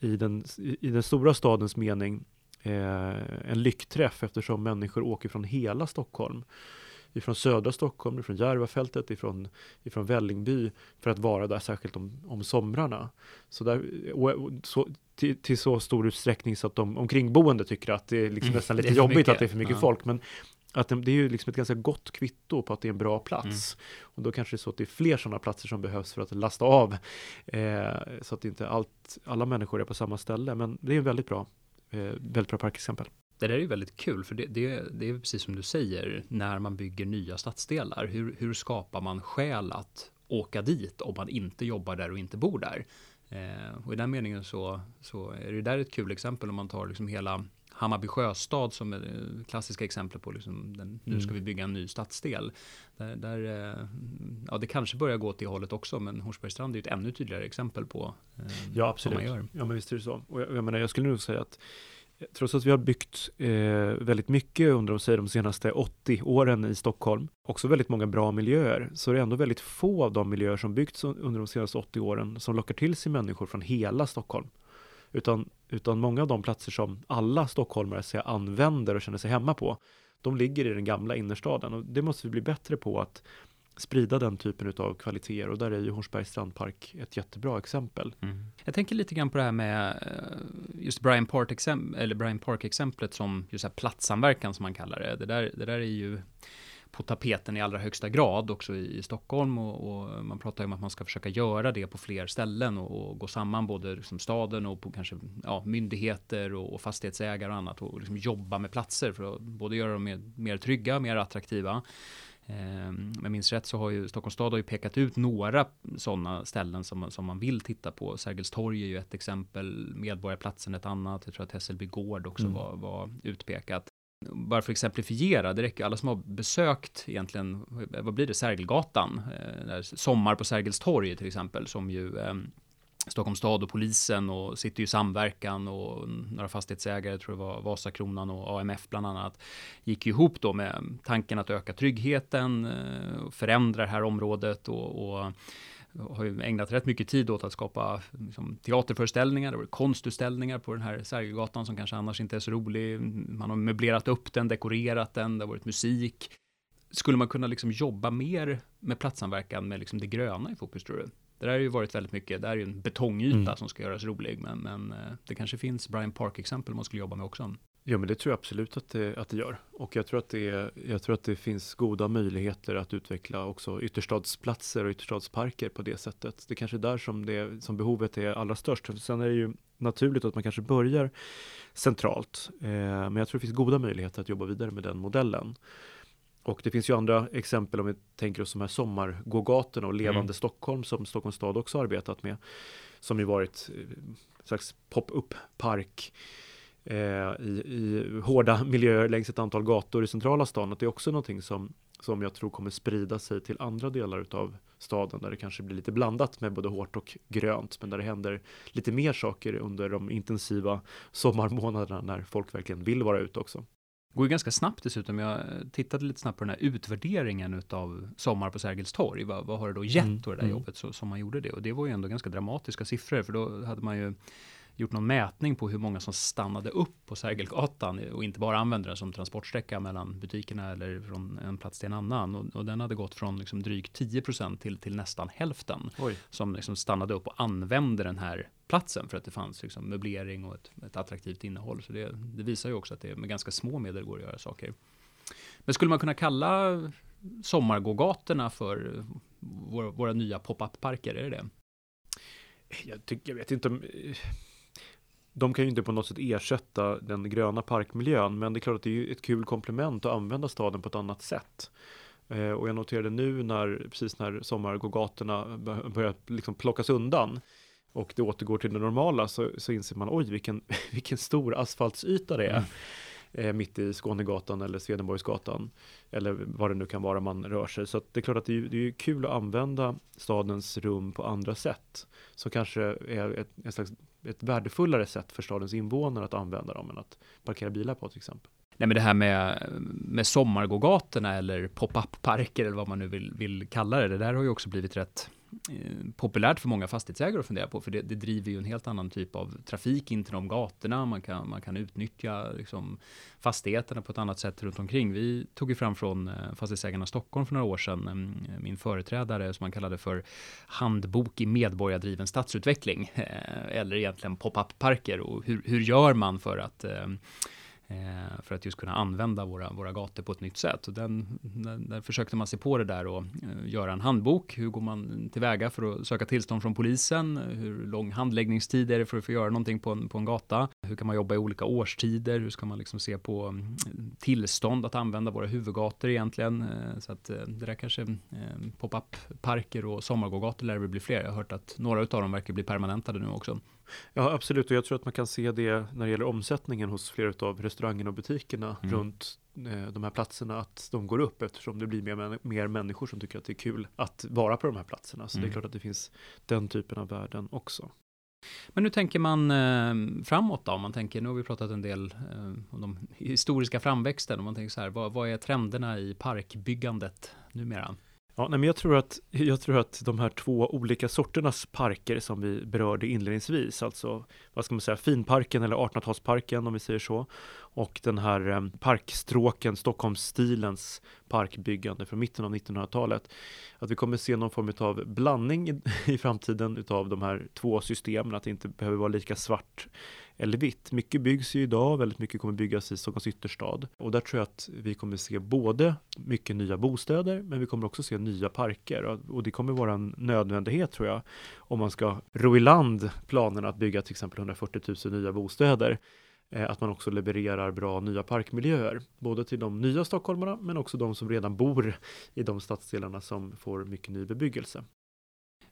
i, den, i den stora stadens mening eh, en lyckträff eftersom människor åker från hela Stockholm ifrån södra Stockholm, ifrån Järvafältet, ifrån, ifrån Vällingby för att vara där särskilt om, om somrarna. Så, där, och, så till, till, så stor utsträckning så att de omkringboende tycker att det är liksom mm, nästan lite är jobbigt mycket. att det är för mycket ja. folk. Men att det, det, är ju liksom ett ganska gott kvitto på att det är en bra plats. Mm. Och då kanske det är så att det är fler sådana platser som behövs för att lasta av. Eh, så att inte allt, alla människor är på samma ställe. Men det är en väldigt bra, eh, väldigt bra parkexempel. Det där är ju väldigt kul, för det, det, det, är precis som du säger, när man bygger nya stadsdelar, hur, hur skapar man skäl att åka dit om man inte jobbar där och inte bor där? Eh, och i den meningen så, så är det där ett kul exempel om man tar liksom hela Hammarby sjöstad som är det klassiska exemplet på liksom den, nu ska vi bygga en ny stadsdel. Där, där, eh, ja, det kanske börjar gå åt det hållet också, men Hornsbergsstrand är ett ännu tydligare exempel på eh, Ja, absolut. vad man gör. Ja, men visst är det så. Och jag, jag menar, jag skulle nog säga att eh, trots att vi har byggt eh, väldigt mycket under de, säg, de senaste 80 åren i Stockholm, också väldigt många bra miljöer, så är det ändå väldigt få av de miljöer som byggts under de senaste 80 åren som lockar till sig människor från hela Stockholm. Utan, utan många av de platser som alla stockholmare säger använder och känner sig hemma på, de ligger i den gamla innerstaden och det måste vi bli bättre på att sprida den typen av kvaliteter och där är ju Hornsbergs strandpark ett jättebra exempel. Jag tänker lite grann på det här med eh, just Brian Park, exemp- eller Brian Park exemplet som just här platssamverkan som man kallar det. Det där, det där är ju på tapeten i allra högsta grad också i, i Stockholm och, och man pratar ju om att man ska försöka göra det på fler ställen och, och gå samman både liksom staden och på kanske ja, myndigheter och, och fastighetsägare och annat och liksom jobba med platser för att både göra dem mer, mer trygga, mer attraktiva Om jag minns rätt så har ju Stockholms stad har ju pekat ut några sådana ställen som, som man vill titta på. Sergels torg är ju ett exempel, Medborgarplatsen ett annat. Jag tror att Hässelby gård också Mm. var, var utpekat. Bara för att exemplifiera, det räcker alla som har besökt egentligen, vad blir det, Sergelgatan, eh, Sommar på Sergels torg till exempel, som ju eh, Stockholms stad och polisen och sitter ju i samverkan och några fastighetsägare, tror det var Vasakronan och AMF bland annat, gick ihop då med tanken att öka tryggheten, eh, förändra det här området och, och har ju ägnat rätt mycket tid åt att skapa liksom, teaterföreställningar, det var konstutställningar på den här Sergelgatan som kanske annars inte är så rolig. Man har möblerat upp den, dekorerat den, det har varit musik. Skulle man kunna liksom jobba mer med platssamverkan med liksom det gröna i fokus tror du? Det där har ju varit väldigt mycket, det här är ju en betongyta Mm. som ska göras rolig, men, men eh, det kanske finns Brian Park-exempel man skulle jobba med också. Ja, men det tror jag absolut att det, att det gör. Och jag tror att det, jag tror att det finns goda möjligheter att utveckla också ytterstadsplatser och ytterstadsparker på det sättet. Det är kanske är där som, det, som behovet är allra störst. Sen är det ju naturligt att man kanske börjar centralt. Eh, men jag tror det finns goda möjligheter att jobba vidare med den modellen. Och det finns ju andra exempel om vi tänker oss de här sommargågatorna och Levande Mm. Stockholm som Stockholms stad också har arbetat med. Som ju varit eh, en slags pop-up park eh, i, i hårda [laughs] miljöer längs ett antal gator i centrala stan. Att det är också någonting som, som jag tror kommer sprida sig till andra delar utav staden där det kanske blir lite blandat med både hårt och grönt men där det händer lite mer saker under de intensiva sommarmånaderna när folk verkligen vill vara ute också. Går ju ganska snabbt dessutom. Jag tittade lite snabbt på den här utvärderingen utav Sommar på Sergels torg. Vad, vad har det då gett Mm, det där mm. jobbet så, som man gjorde det? Och det var ju ändå ganska dramatiska siffror för då hade man ju gjort någon mätning på hur många som stannade upp på Sergelgatan och inte bara använde den som transportsträcka mellan butikerna eller från en plats till en annan. Och, och den hade gått från liksom drygt 10 till, till nästan hälften Oj. som liksom stannade upp och använde den här platsen för att det fanns liksom möblering och ett, ett attraktivt innehåll. Så det, det visar ju också att det med ganska små medel går att göra saker. Men skulle man kunna kalla sommargågatorna för våra, våra nya pop-up-parker? Är det det? Jag, tycker, jag vet inte om de kan ju inte på något sätt ersätta den gröna parkmiljön, men det är klart att det är ett kul komplement att använda staden på ett annat sätt. Eh, och jag noterade nu när, precis när sommargågatorna bör- börjar liksom plockas undan och det återgår till det normala så, så inser man oj vilken, [laughs] vilken stor asfaltsyta det är. Eh, mitt i Skånegatan eller Swedenborgsgatan eller vad det nu kan vara man rör sig. Så att det är klart att det är, det är kul att använda stadens rum på andra sätt som kanske är ett, ett, slags, ett värdefullare sätt för stadens invånare att använda dem än att parkera bilar på till exempel. Nej, men det här med, med sommargågatorna eller pop-up-parker eller vad man nu vill, vill kalla det, det där har ju också blivit rätt Eh, populärt för många fastighetsägare att fundera på, för det, det driver ju en helt annan typ av trafik in till de gatorna. Man kan, man kan utnyttja liksom, fastigheterna på ett annat sätt runt omkring. Vi tog ju fram från eh, Fastighetsägarna Stockholm för några år sedan, mm, min företrädare som man kallade för handbok i medborgardriven stadsutveckling, [laughs] eh, eller egentligen pop-up-parker och hur, hur gör man för att Eh, Eh, för att just kunna använda våra, våra gator på ett nytt sätt. Och den, där, där försökte man se på det där och eh, göra en handbok. Hur går man tillväga för att söka tillstånd från polisen? Hur lång handläggningstid är det för att få göra någonting på en, på en gata? Hur kan man jobba i olika årstider? Hur ska man liksom se på mm, tillstånd att använda våra huvudgator egentligen? Eh, så att eh, det där kanske eh, pop-up parker och sommargågator lär det bli fler. Jag har hört att några av dem verkar bli permanentade nu också. Ja, absolut. Och jag tror att man kan se det när det gäller omsättningen hos flera av restaurangerna och butikerna mm. runt eh, de här platserna, att de går upp eftersom det blir mer, mer människor som tycker att det är kul att vara på de här platserna. Så mm. det är mm. klart att det finns den typen av värden också. Men hur tänker man eh, framåt då? Om man tänker, nu har vi pratat en del eh, om de historiska framväxten. Om man tänker så här, vad, vad är trenderna i parkbyggandet numera? Ja, nej, men jag, tror att, jag tror att de här två olika sorternas parker som vi berörde inledningsvis, alltså vad ska man säga, finparken eller 1800-talsparken om vi säger så, och den här eh, parkstråken, Stockholmsstilens parkbyggande från mitten av 1900-talet. Att vi kommer se någon form av blandning i, [laughs] i framtiden utav de här två systemen, att det inte behöver vara lika svart eller vitt. Mycket byggs ju idag, väldigt mycket kommer byggas i Stockholms ytterstad. Och där tror jag att vi kommer se både mycket nya bostäder, men vi kommer också se nya parker. Och det kommer vara en nödvändighet tror jag, om man ska ro i land planerna att bygga till exempel 140 000 nya bostäder eh, att man också levererar bra nya parkmiljöer, både till de nya stockholmarna men också de som redan bor i de stadsdelarna som får mycket ny bebyggelse.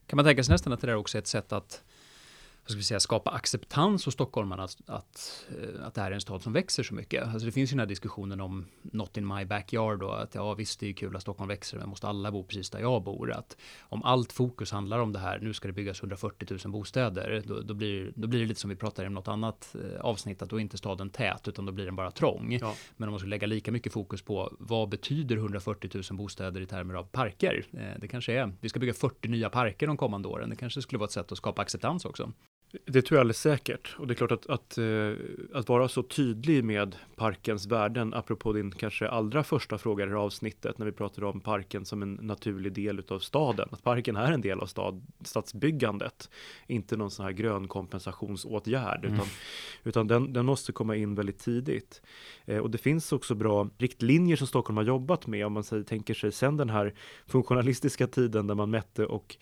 Kan man tänka sig nästan att det där också är ett sätt att vad ska vi säga, skapa acceptans hos stockholmarna att, att, eh, att det här är en stad som växer så mycket. Alltså det finns ju den här diskussionen om not in my backyard och att ja visst det är kul att Stockholm växer men måste alla bo precis där jag bor. Att om allt fokus handlar om det här, nu ska det byggas 140 000 bostäder, då, då, blir, då blir det lite som vi pratade om något annat eh, avsnitt, att då är inte staden tät utan då blir den bara trång. Ja. Men om man ska lägga lika mycket fokus på vad betyder 140 000 bostäder i termer av parker? Eh, det kanske är, vi ska bygga 40 nya parker de kommande åren, det kanske skulle vara ett sätt att skapa acceptans också. Det tror jag alldeles säkert. Och det är klart att, att, eh, att vara så tydlig med parkens värden, apropå din kanske allra första fråga i det här avsnittet, när vi pratade om parken som en naturlig del utav staden. Att parken är en del av stad, stadsbyggandet, inte någon sån här grön kompensationsåtgärd, mm. utan, utan den, den måste komma in väldigt tidigt. Eh, och det finns också bra riktlinjer som Stockholm har jobbat med, om man säger, tänker sig sen den här funktionalistiska tiden där man mätte och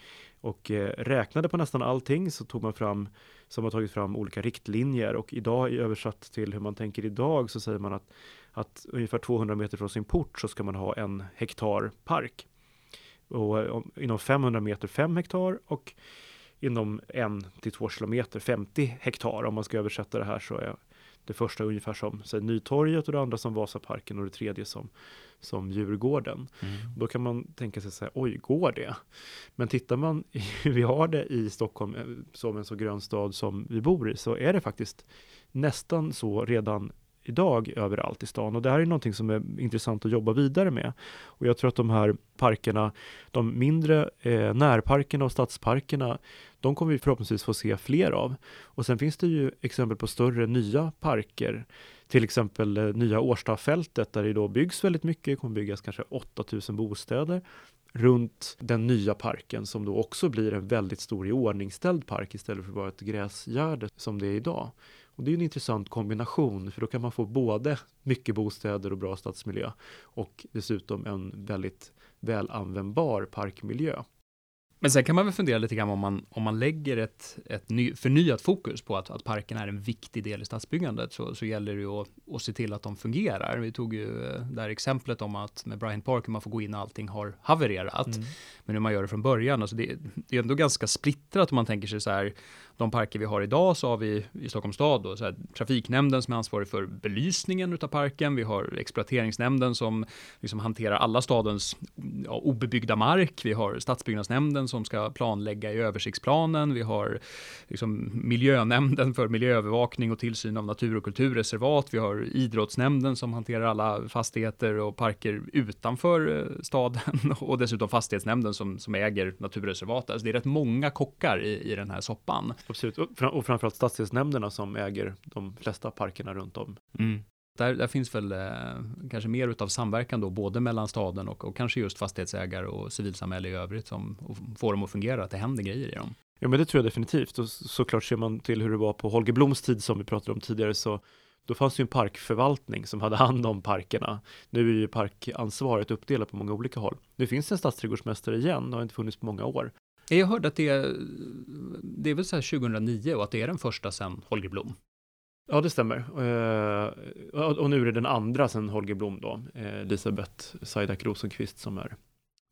och eh, räknade på nästan allting så tog man fram, som har tagit fram olika riktlinjer och idag översatt till hur man tänker idag så säger man att, att ungefär 200 meter från sin port så ska man ha en hektar park. Och om, inom 500 meter 5 hektar och inom en till två kilometer 50 hektar. Om man ska översätta det här så är det första ungefär som säg, Nytorget och det andra som Vasaparken och det tredje som som Djurgården. Mm. Då kan man tänka sig så här, oj, går det? Men tittar man hur [laughs] vi har det i Stockholm eh, som en så grön stad som vi bor i så är det faktiskt nästan så redan idag överallt i stan och det här är någonting som är intressant att jobba vidare med. Och jag tror att de här parkerna, de mindre eh, närparkerna och stadsparkerna, de kommer vi förhoppningsvis få se fler av. Och sen finns det ju exempel på större nya parker till exempel eh, nya Årstafältet där det då byggs väldigt mycket, det kommer byggas kanske 8000 bostäder runt den nya parken som då också blir en väldigt stor iordningställd park istället för att vara ett gräsgärde som det är idag. Och det är en intressant kombination för då kan man få både mycket bostäder och bra stadsmiljö och dessutom en väldigt välanvändbar parkmiljö. Men sen kan man väl fundera lite grann om man, om man lägger ett, ett ny, förnyat fokus på att, att parken är en viktig del i stadsbyggandet så, så gäller det ju att, att se till att de fungerar. Vi tog ju eh, det här exemplet om att med Bryant Park, man får gå in och allting har havererat. Mm. Men hur man gör det från början, alltså det, det är ändå ganska splittrat om man tänker sig så här, de parker vi har idag så har vi i Stockholms stad då, så här, trafiknämnden som är ansvarig för belysningen utav parken. Vi har exploateringsnämnden som liksom hanterar alla stadens ja, obebyggda mark. Vi har stadsbyggnadsnämnden som ska planlägga i översiktsplanen. Vi har liksom, miljönämnden för miljöövervakning och tillsyn av natur och kulturreservat. Vi har idrottsnämnden som hanterar alla fastigheter och parker utanför eh, staden [laughs] och dessutom fastighetsnämnden som, som äger naturreservat. Alltså det är rätt många kockar i, i den här soppan. Absolut, och framförallt stadsdelsnämnderna som äger de flesta parkerna runt om. Mm. Där, där, finns väl eh, kanske mer utav samverkan då, både mellan staden och, och kanske just fastighetsägare och civilsamhälle i övrigt som får dem att fungera, att det händer grejer i dem. Ja, men det tror jag definitivt. Och såklart ser man till hur det var på Holger Bloms tid som vi pratade om tidigare så då fanns det ju en parkförvaltning som hade hand om parkerna. Nu är ju parkansvaret uppdelat på många olika håll. Nu finns det en stadsträdgårdsmästare igen, och har inte funnits på många år. Jag hörde att det är, det är väl så här 2009 och att det är den första sedan Holger Blom. Ja, det stämmer. Eh, och nu är det den andra sedan Holger Blom då, eh, Elisabeth Saidak Rosenqvist som är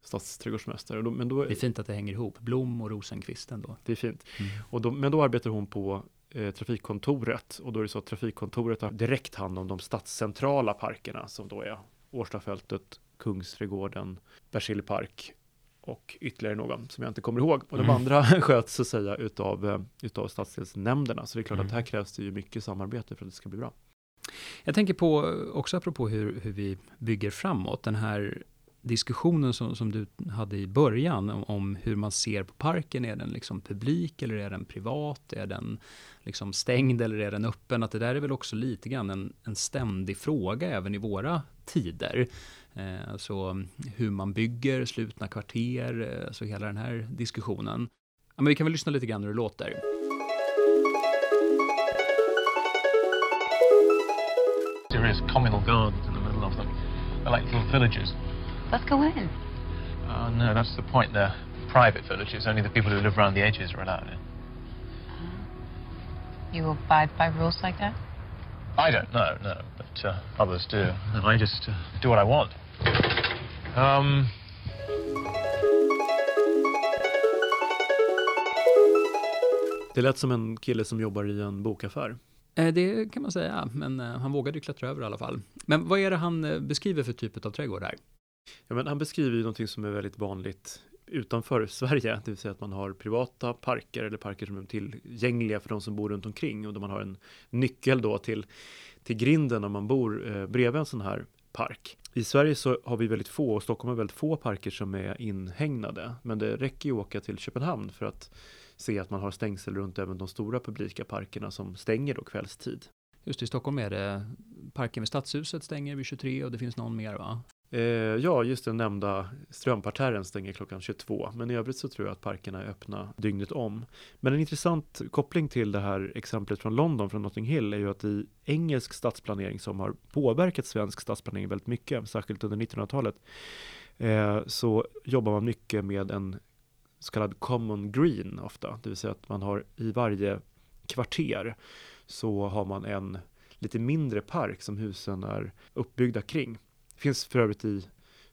stadsträdgårdsmästare. Men då, det är fint att det hänger ihop, Blom och Rosenqvist ändå. Det är fint. Mm. Och då, men då arbetar hon på eh, trafikkontoret och då är det så att trafikkontoret har direkt hand om de stadscentrala parkerna som då är Årstafältet, Kungsträdgården, Berzelii park och ytterligare någon som jag inte kommer ihåg. Och de mm. andra [laughs] sköts så att säga utav, eh, utav stadsdelsnämnderna. Så det är klart mm. att här krävs det ju mycket samarbete för att det ska bli bra. Jag tänker på, också apropå hur, hur vi bygger framåt, den här diskussionen som, som du hade i början om, om, hur man ser på parken. Är den liksom publik eller är den privat? Är den liksom stängd eller är den öppen? Att det där är väl också lite grann en, en ständig fråga även i våra tider. Eh, alltså hur man bygger slutna kvarter, eh, alltså hela den här diskussionen. Ja, men vi kan väl lyssna lite grann hur det låter. There is communal gardens in the middle of them. They're like little villages. Let's go in. Uh, no, that's the point. They're private villages. Only the people who live around the edges are allowed in. Uh, you abide by rules like that? I don't know, no, but uh, others do. And I just uh, do what I want. Um, det lät som en kille som jobbar i en bokaffär. Eh, det kan man säga, men eh, han vågade ju klättra över i alla fall. Men vad är det han eh, beskriver för typ av trädgård här? Ja, men han beskriver ju någonting som är väldigt vanligt utanför [laughs] Sverige, det vill säga att man har privata parker eller parker som är tillgängliga för de som bor runt omkring och där man har en nyckel då till, till grinden om man bor eh, bredvid en sån här park. I Sverige så har vi väldigt få, och Stockholm har väldigt få parker som är inhägnade. Men det räcker ju att åka till Köpenhamn för att se att man har stängsel runt även de stora publika parkerna som stänger då kvällstid. Just i Stockholm är det parken vid Stadshuset stänger vid 23 och det finns någon mer va? Eh, ja, just den nämnda Strömparterren stänger klockan 22. Men i övrigt så tror jag att parkerna är öppna dygnet om. Men en intressant koppling till det här exemplet från London, från Notting Hill, är ju att i engelsk stadsplanering som har påverkat svensk stadsplanering väldigt mycket, särskilt under 1900-talet, eh, så jobbar man mycket med en så kallad common green ofta, det vill säga att man har i varje kvarter så har man en lite mindre park som husen är uppbyggda kring. Det finns för övrigt i,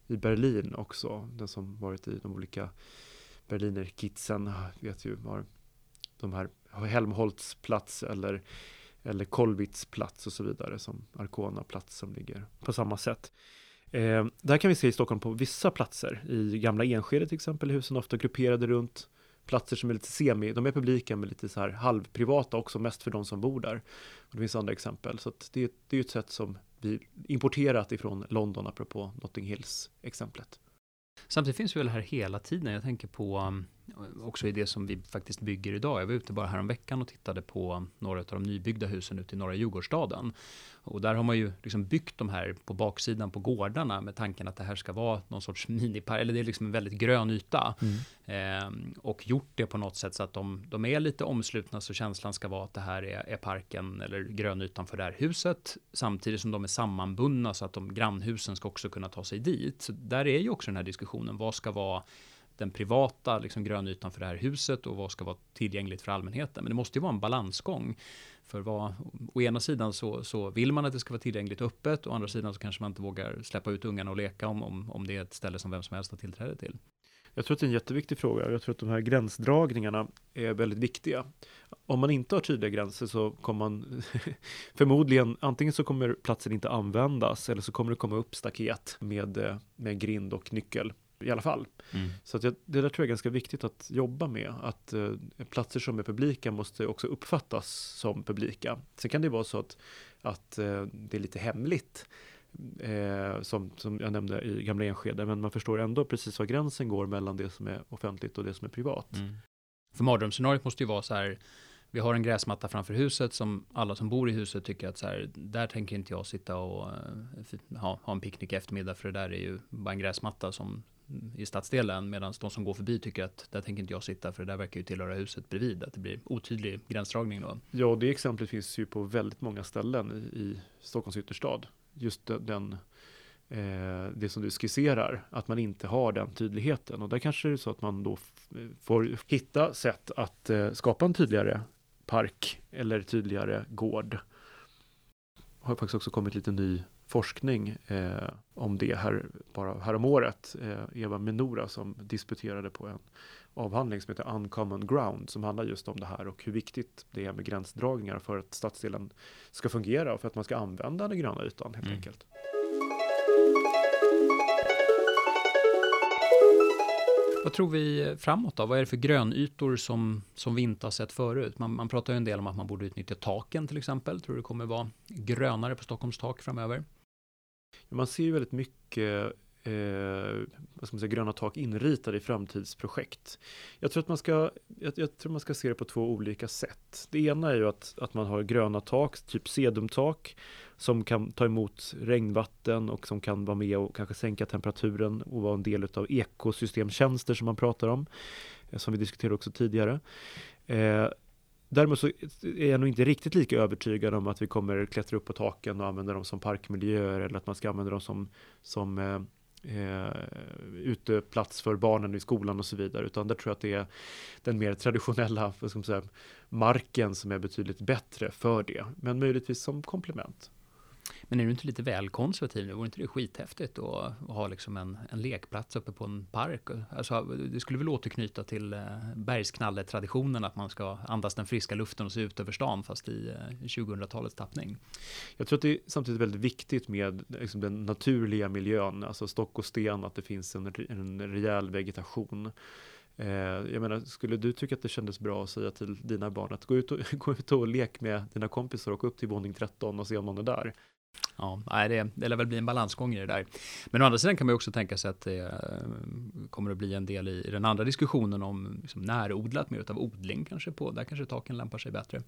i Berlin också, den som varit i de olika Berliner kitsen vet ju var de här Helmholtz plats eller, eller Kollwitz plats och så vidare som Arkona plats som ligger på samma sätt. Eh, där kan vi se i Stockholm på vissa platser, i gamla Enskede till exempel, är husen ofta grupperade runt platser som är lite semi, de är publika men lite så här halvprivata också, mest för de som bor där. Och det finns andra exempel, så det, det är ett sätt som importerat ifrån London, apropå Notting Hills-exemplet. Samtidigt finns vi väl här hela tiden. Jag tänker på um, också i det som vi faktiskt bygger idag. Jag var ute bara häromveckan och tittade på några av de nybyggda husen ute i norra Djurgårdsstaden. Och där har man ju liksom byggt de här på baksidan på gårdarna med tanken att det här ska vara någon sorts minipark, eller det är liksom en väldigt grön yta. Mm. Eh, och gjort det på något sätt så att de, de, är lite omslutna så känslan ska vara att det här är, är parken eller grönytan för det här huset. Samtidigt som de är sammanbundna så att de grannhusen ska också kunna ta sig dit. Så där är ju också den här diskussionen, vad ska vara den privata liksom, grönytan för det här huset och vad ska vara tillgängligt för allmänheten. Men det måste ju vara en balansgång. För vad, å ena sidan så, så vill man att det ska vara tillgängligt och öppet, å andra sidan så kanske man inte vågar släppa ut ungarna och leka om, om, om det är ett ställe som vem som helst har tillträde till. Jag tror att det är en jätteviktig fråga. Jag tror att de här gränsdragningarna är väldigt viktiga. Om man inte har tydliga gränser så kommer man [laughs] förmodligen, antingen så kommer platsen inte användas eller så kommer det komma upp staket med, med grind och nyckel i alla fall. Mm. Så att jag, det där tror jag är ganska viktigt att jobba med. Att eh, platser som är publika måste också uppfattas som publika. Sen kan det vara så att, att eh, det är lite hemligt. Eh, som, som jag nämnde i gamla Enskede, men man förstår ändå precis var gränsen går mellan det som är offentligt och det som är privat. Mm. För mardrömsscenariot måste ju vara så här, vi har en gräsmatta framför huset som alla som bor i huset tycker att så här, där tänker inte jag sitta och uh, ha, ha en picknick i eftermiddag för det där är ju bara en gräsmatta som i stadsdelen medan de som går förbi tycker att där tänker inte jag sitta för det där verkar ju tillhöra huset bredvid. Att det blir otydlig gränsdragning då. Ja, det exemplet finns ju på väldigt många ställen i, i Stockholms ytterstad. Just den, eh, det som du skisserar, att man inte har den tydligheten. Och där kanske det är så att man då får hitta sätt att eh, skapa en tydligare park eller tydligare gård. Har faktiskt också kommit lite ny forskning eh, om det här bara häromåret. Eh, Eva Menora som disputerade på en avhandling som heter Uncommon Ground som handlar just om det här och hur viktigt det är med gränsdragningar för att stadsdelen ska fungera och för att man ska använda den gröna ytan helt mm. enkelt. Vad tror vi framåt då? Vad är det för grönytor som, som vi inte har sett förut? Man, man pratar ju en del om att man borde utnyttja taken till exempel. Tror du det kommer vara grönare på Stockholms tak framöver? Man ser ju väldigt mycket eh, vad ska man säga, gröna tak inritade i framtidsprojekt. Jag tror att man ska, jag, jag, tror man ska se det på två olika sätt. Det ena är ju att, att man har gröna tak, typ sedumtak, som kan ta emot regnvatten och som kan vara med och kanske sänka temperaturen och vara en del av ekosystemtjänster som man pratar om, eh, som vi diskuterade också tidigare. Eh, Däremot så är jag nog inte riktigt lika övertygad om att vi kommer klättra upp på taken och använda dem som parkmiljöer eller att man ska använda dem som, som eh, eh, uteplats för barnen i skolan och så vidare. Utan där tror jag att det är den mer traditionella vad ska man säga, marken som är betydligt bättre för det. Men möjligtvis som komplement. Men är du inte lite väl konservativ nu? Vore inte det skithäftigt att, ha liksom en, en lekplats uppe på en park? Alltså, det skulle väl återknyta till bergsknalletraditionen, bergsknalle-traditionen att man ska andas den friska luften och se ut över stan fast i eh, 2000-talets tappning. Jag tror att det är samtidigt väldigt viktigt med liksom, den naturliga miljön, alltså stock och sten, att det finns en, en rejäl vegetation. Eh, jag menar, skulle du tycka att det kändes bra att säga till dina barn att gå ut och, [laughs] gå ut och lek med dina kompisar och gå upp till våning 13 och se om någon är där? Ja, nej, det, det lär väl bli en balansgång i det där. Men å andra sidan kan man ju också tänka sig att det eh, kommer att bli en del i, den andra diskussionen om liksom närodlat, mer utav odling kanske på, där kanske taken lämpar sig bättre.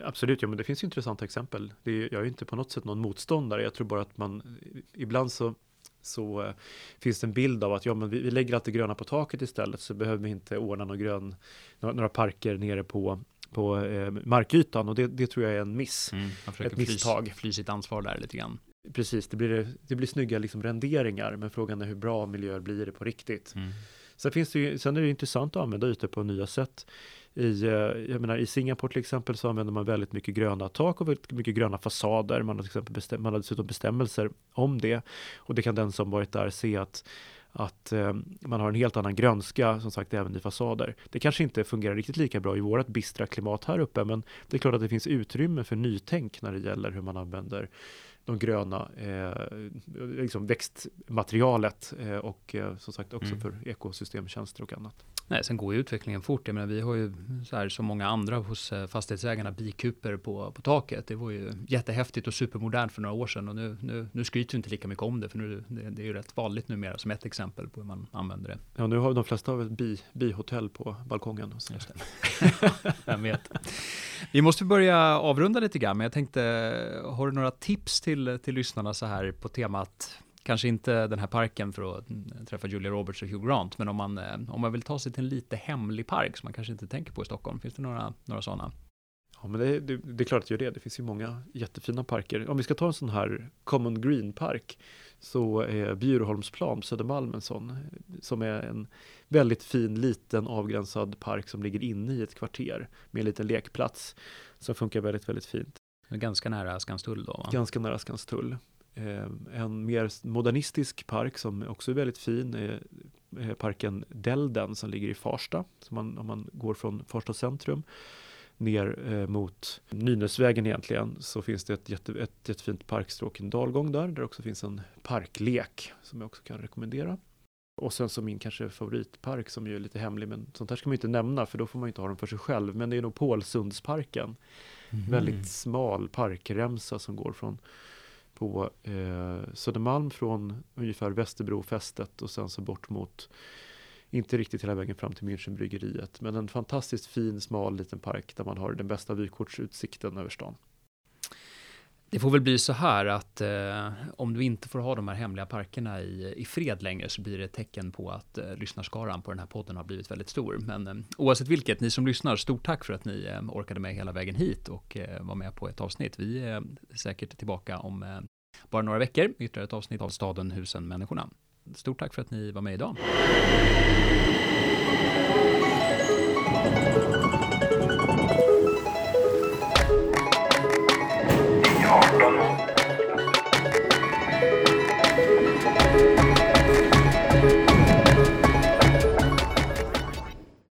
Absolut, ja men det finns intressanta exempel. Det är, jag är inte på något sätt någon motståndare. Jag tror bara att man ibland så så eh, finns det en bild av att ja, men vi, vi lägger allt det gröna på taket istället så behöver vi inte ordna någon grön, några, några parker nere på på eh, markytan och det, det, tror jag är en miss. Mm, ett misstag. Fly, fly sitt ansvar där lite grann. Precis, det blir, det blir snygga liksom renderingar men frågan är hur bra miljöer blir det på riktigt. Mm. Sen, finns det ju, sen är det intressant att använda ytor på nya sätt. I, eh, jag menar, I Singapore till exempel så använder man väldigt mycket gröna tak och väldigt mycket gröna fasader. Man har, till exempel bestäm, man har dessutom bestämmelser om det. Och det kan den som varit där se att att eh, man har en helt annan grönska som sagt även i fasader. Det kanske inte fungerar riktigt lika bra i vårt bistra klimat här uppe men det är klart att det finns utrymme för nytänk när det gäller hur man använder de gröna eh, liksom växtmaterialet eh, och eh, som sagt också mm. för ekosystemtjänster och annat. Nej, sen går ju utvecklingen fort. Jag menar, vi har ju så här som många andra hos eh, fastighetsägarna bikuper på, på taket. Det var ju jättehäftigt och supermodernt för några år sedan och nu, nu, nu skryter vi inte lika mycket om det för nu, det, det är ju rätt vanligt numera som ett exempel på hur man använder det. Ja, nu har de flesta av ett bi, bihotell på balkongen. Just det. [laughs] Vem vet. Vi måste börja avrunda lite grann, men jag tänkte, har du några tips till, till lyssnarna så här på temat Kanske inte den här parken för att träffa Julia Roberts och Hugh Grant, men om man, eh, om man vill ta sig till en lite hemlig park som man kanske inte tänker på i Stockholm, finns det några, några sådana? Ja, men det, det, det, är klart att det gör det. Det finns ju många jättefina parker. Om vi ska ta en sån här Common Green Park så är Bjurholmsplan på Södermalm en sån som är en väldigt fin liten avgränsad park som ligger inne i ett kvarter med en liten lekplats som funkar väldigt, väldigt fint. Ganska nära Skanstull då? Va? Ganska nära Skanstull. Eh, en mer modernistisk park som också är väldigt fin är parken Delden som ligger i Farsta. Så man, om man går från Farsta centrum ner eh, mot Nynäsvägen egentligen så finns det ett, jätte, ett jättefint parkstråk, en dalgång där, där också finns en parklek som jag också kan rekommendera. Och sen som min kanske favoritpark som ju är lite hemlig, men sånt här ska man inte nämna för då får man inte ha dem för sig själv. Men det är nog Pålsundsparken. Mm. Väldigt smal parkremsa som går från på eh, Södermalm från ungefär Västerbrofästet och sen så bort mot Inte riktigt hela vägen fram till Münchenbryggeriet, men en fantastiskt fin, smal liten park där man har den bästa vykortsutsikten över stan. Det får väl bli så här att eh, om du inte får ha de här hemliga parkerna i, i fred längre så blir det ett tecken på att eh, lyssnarskaran på den här podden har blivit väldigt stor. Men eh, oavsett vilket, ni som lyssnar, stort tack för att ni eh, orkade med hela vägen hit och eh, var med på ett avsnitt. Vi är eh, säkert tillbaka om eh, bara några veckor, ytterligare ett avsnitt av Staden, husen, människorna. Stort tack för att ni var med idag.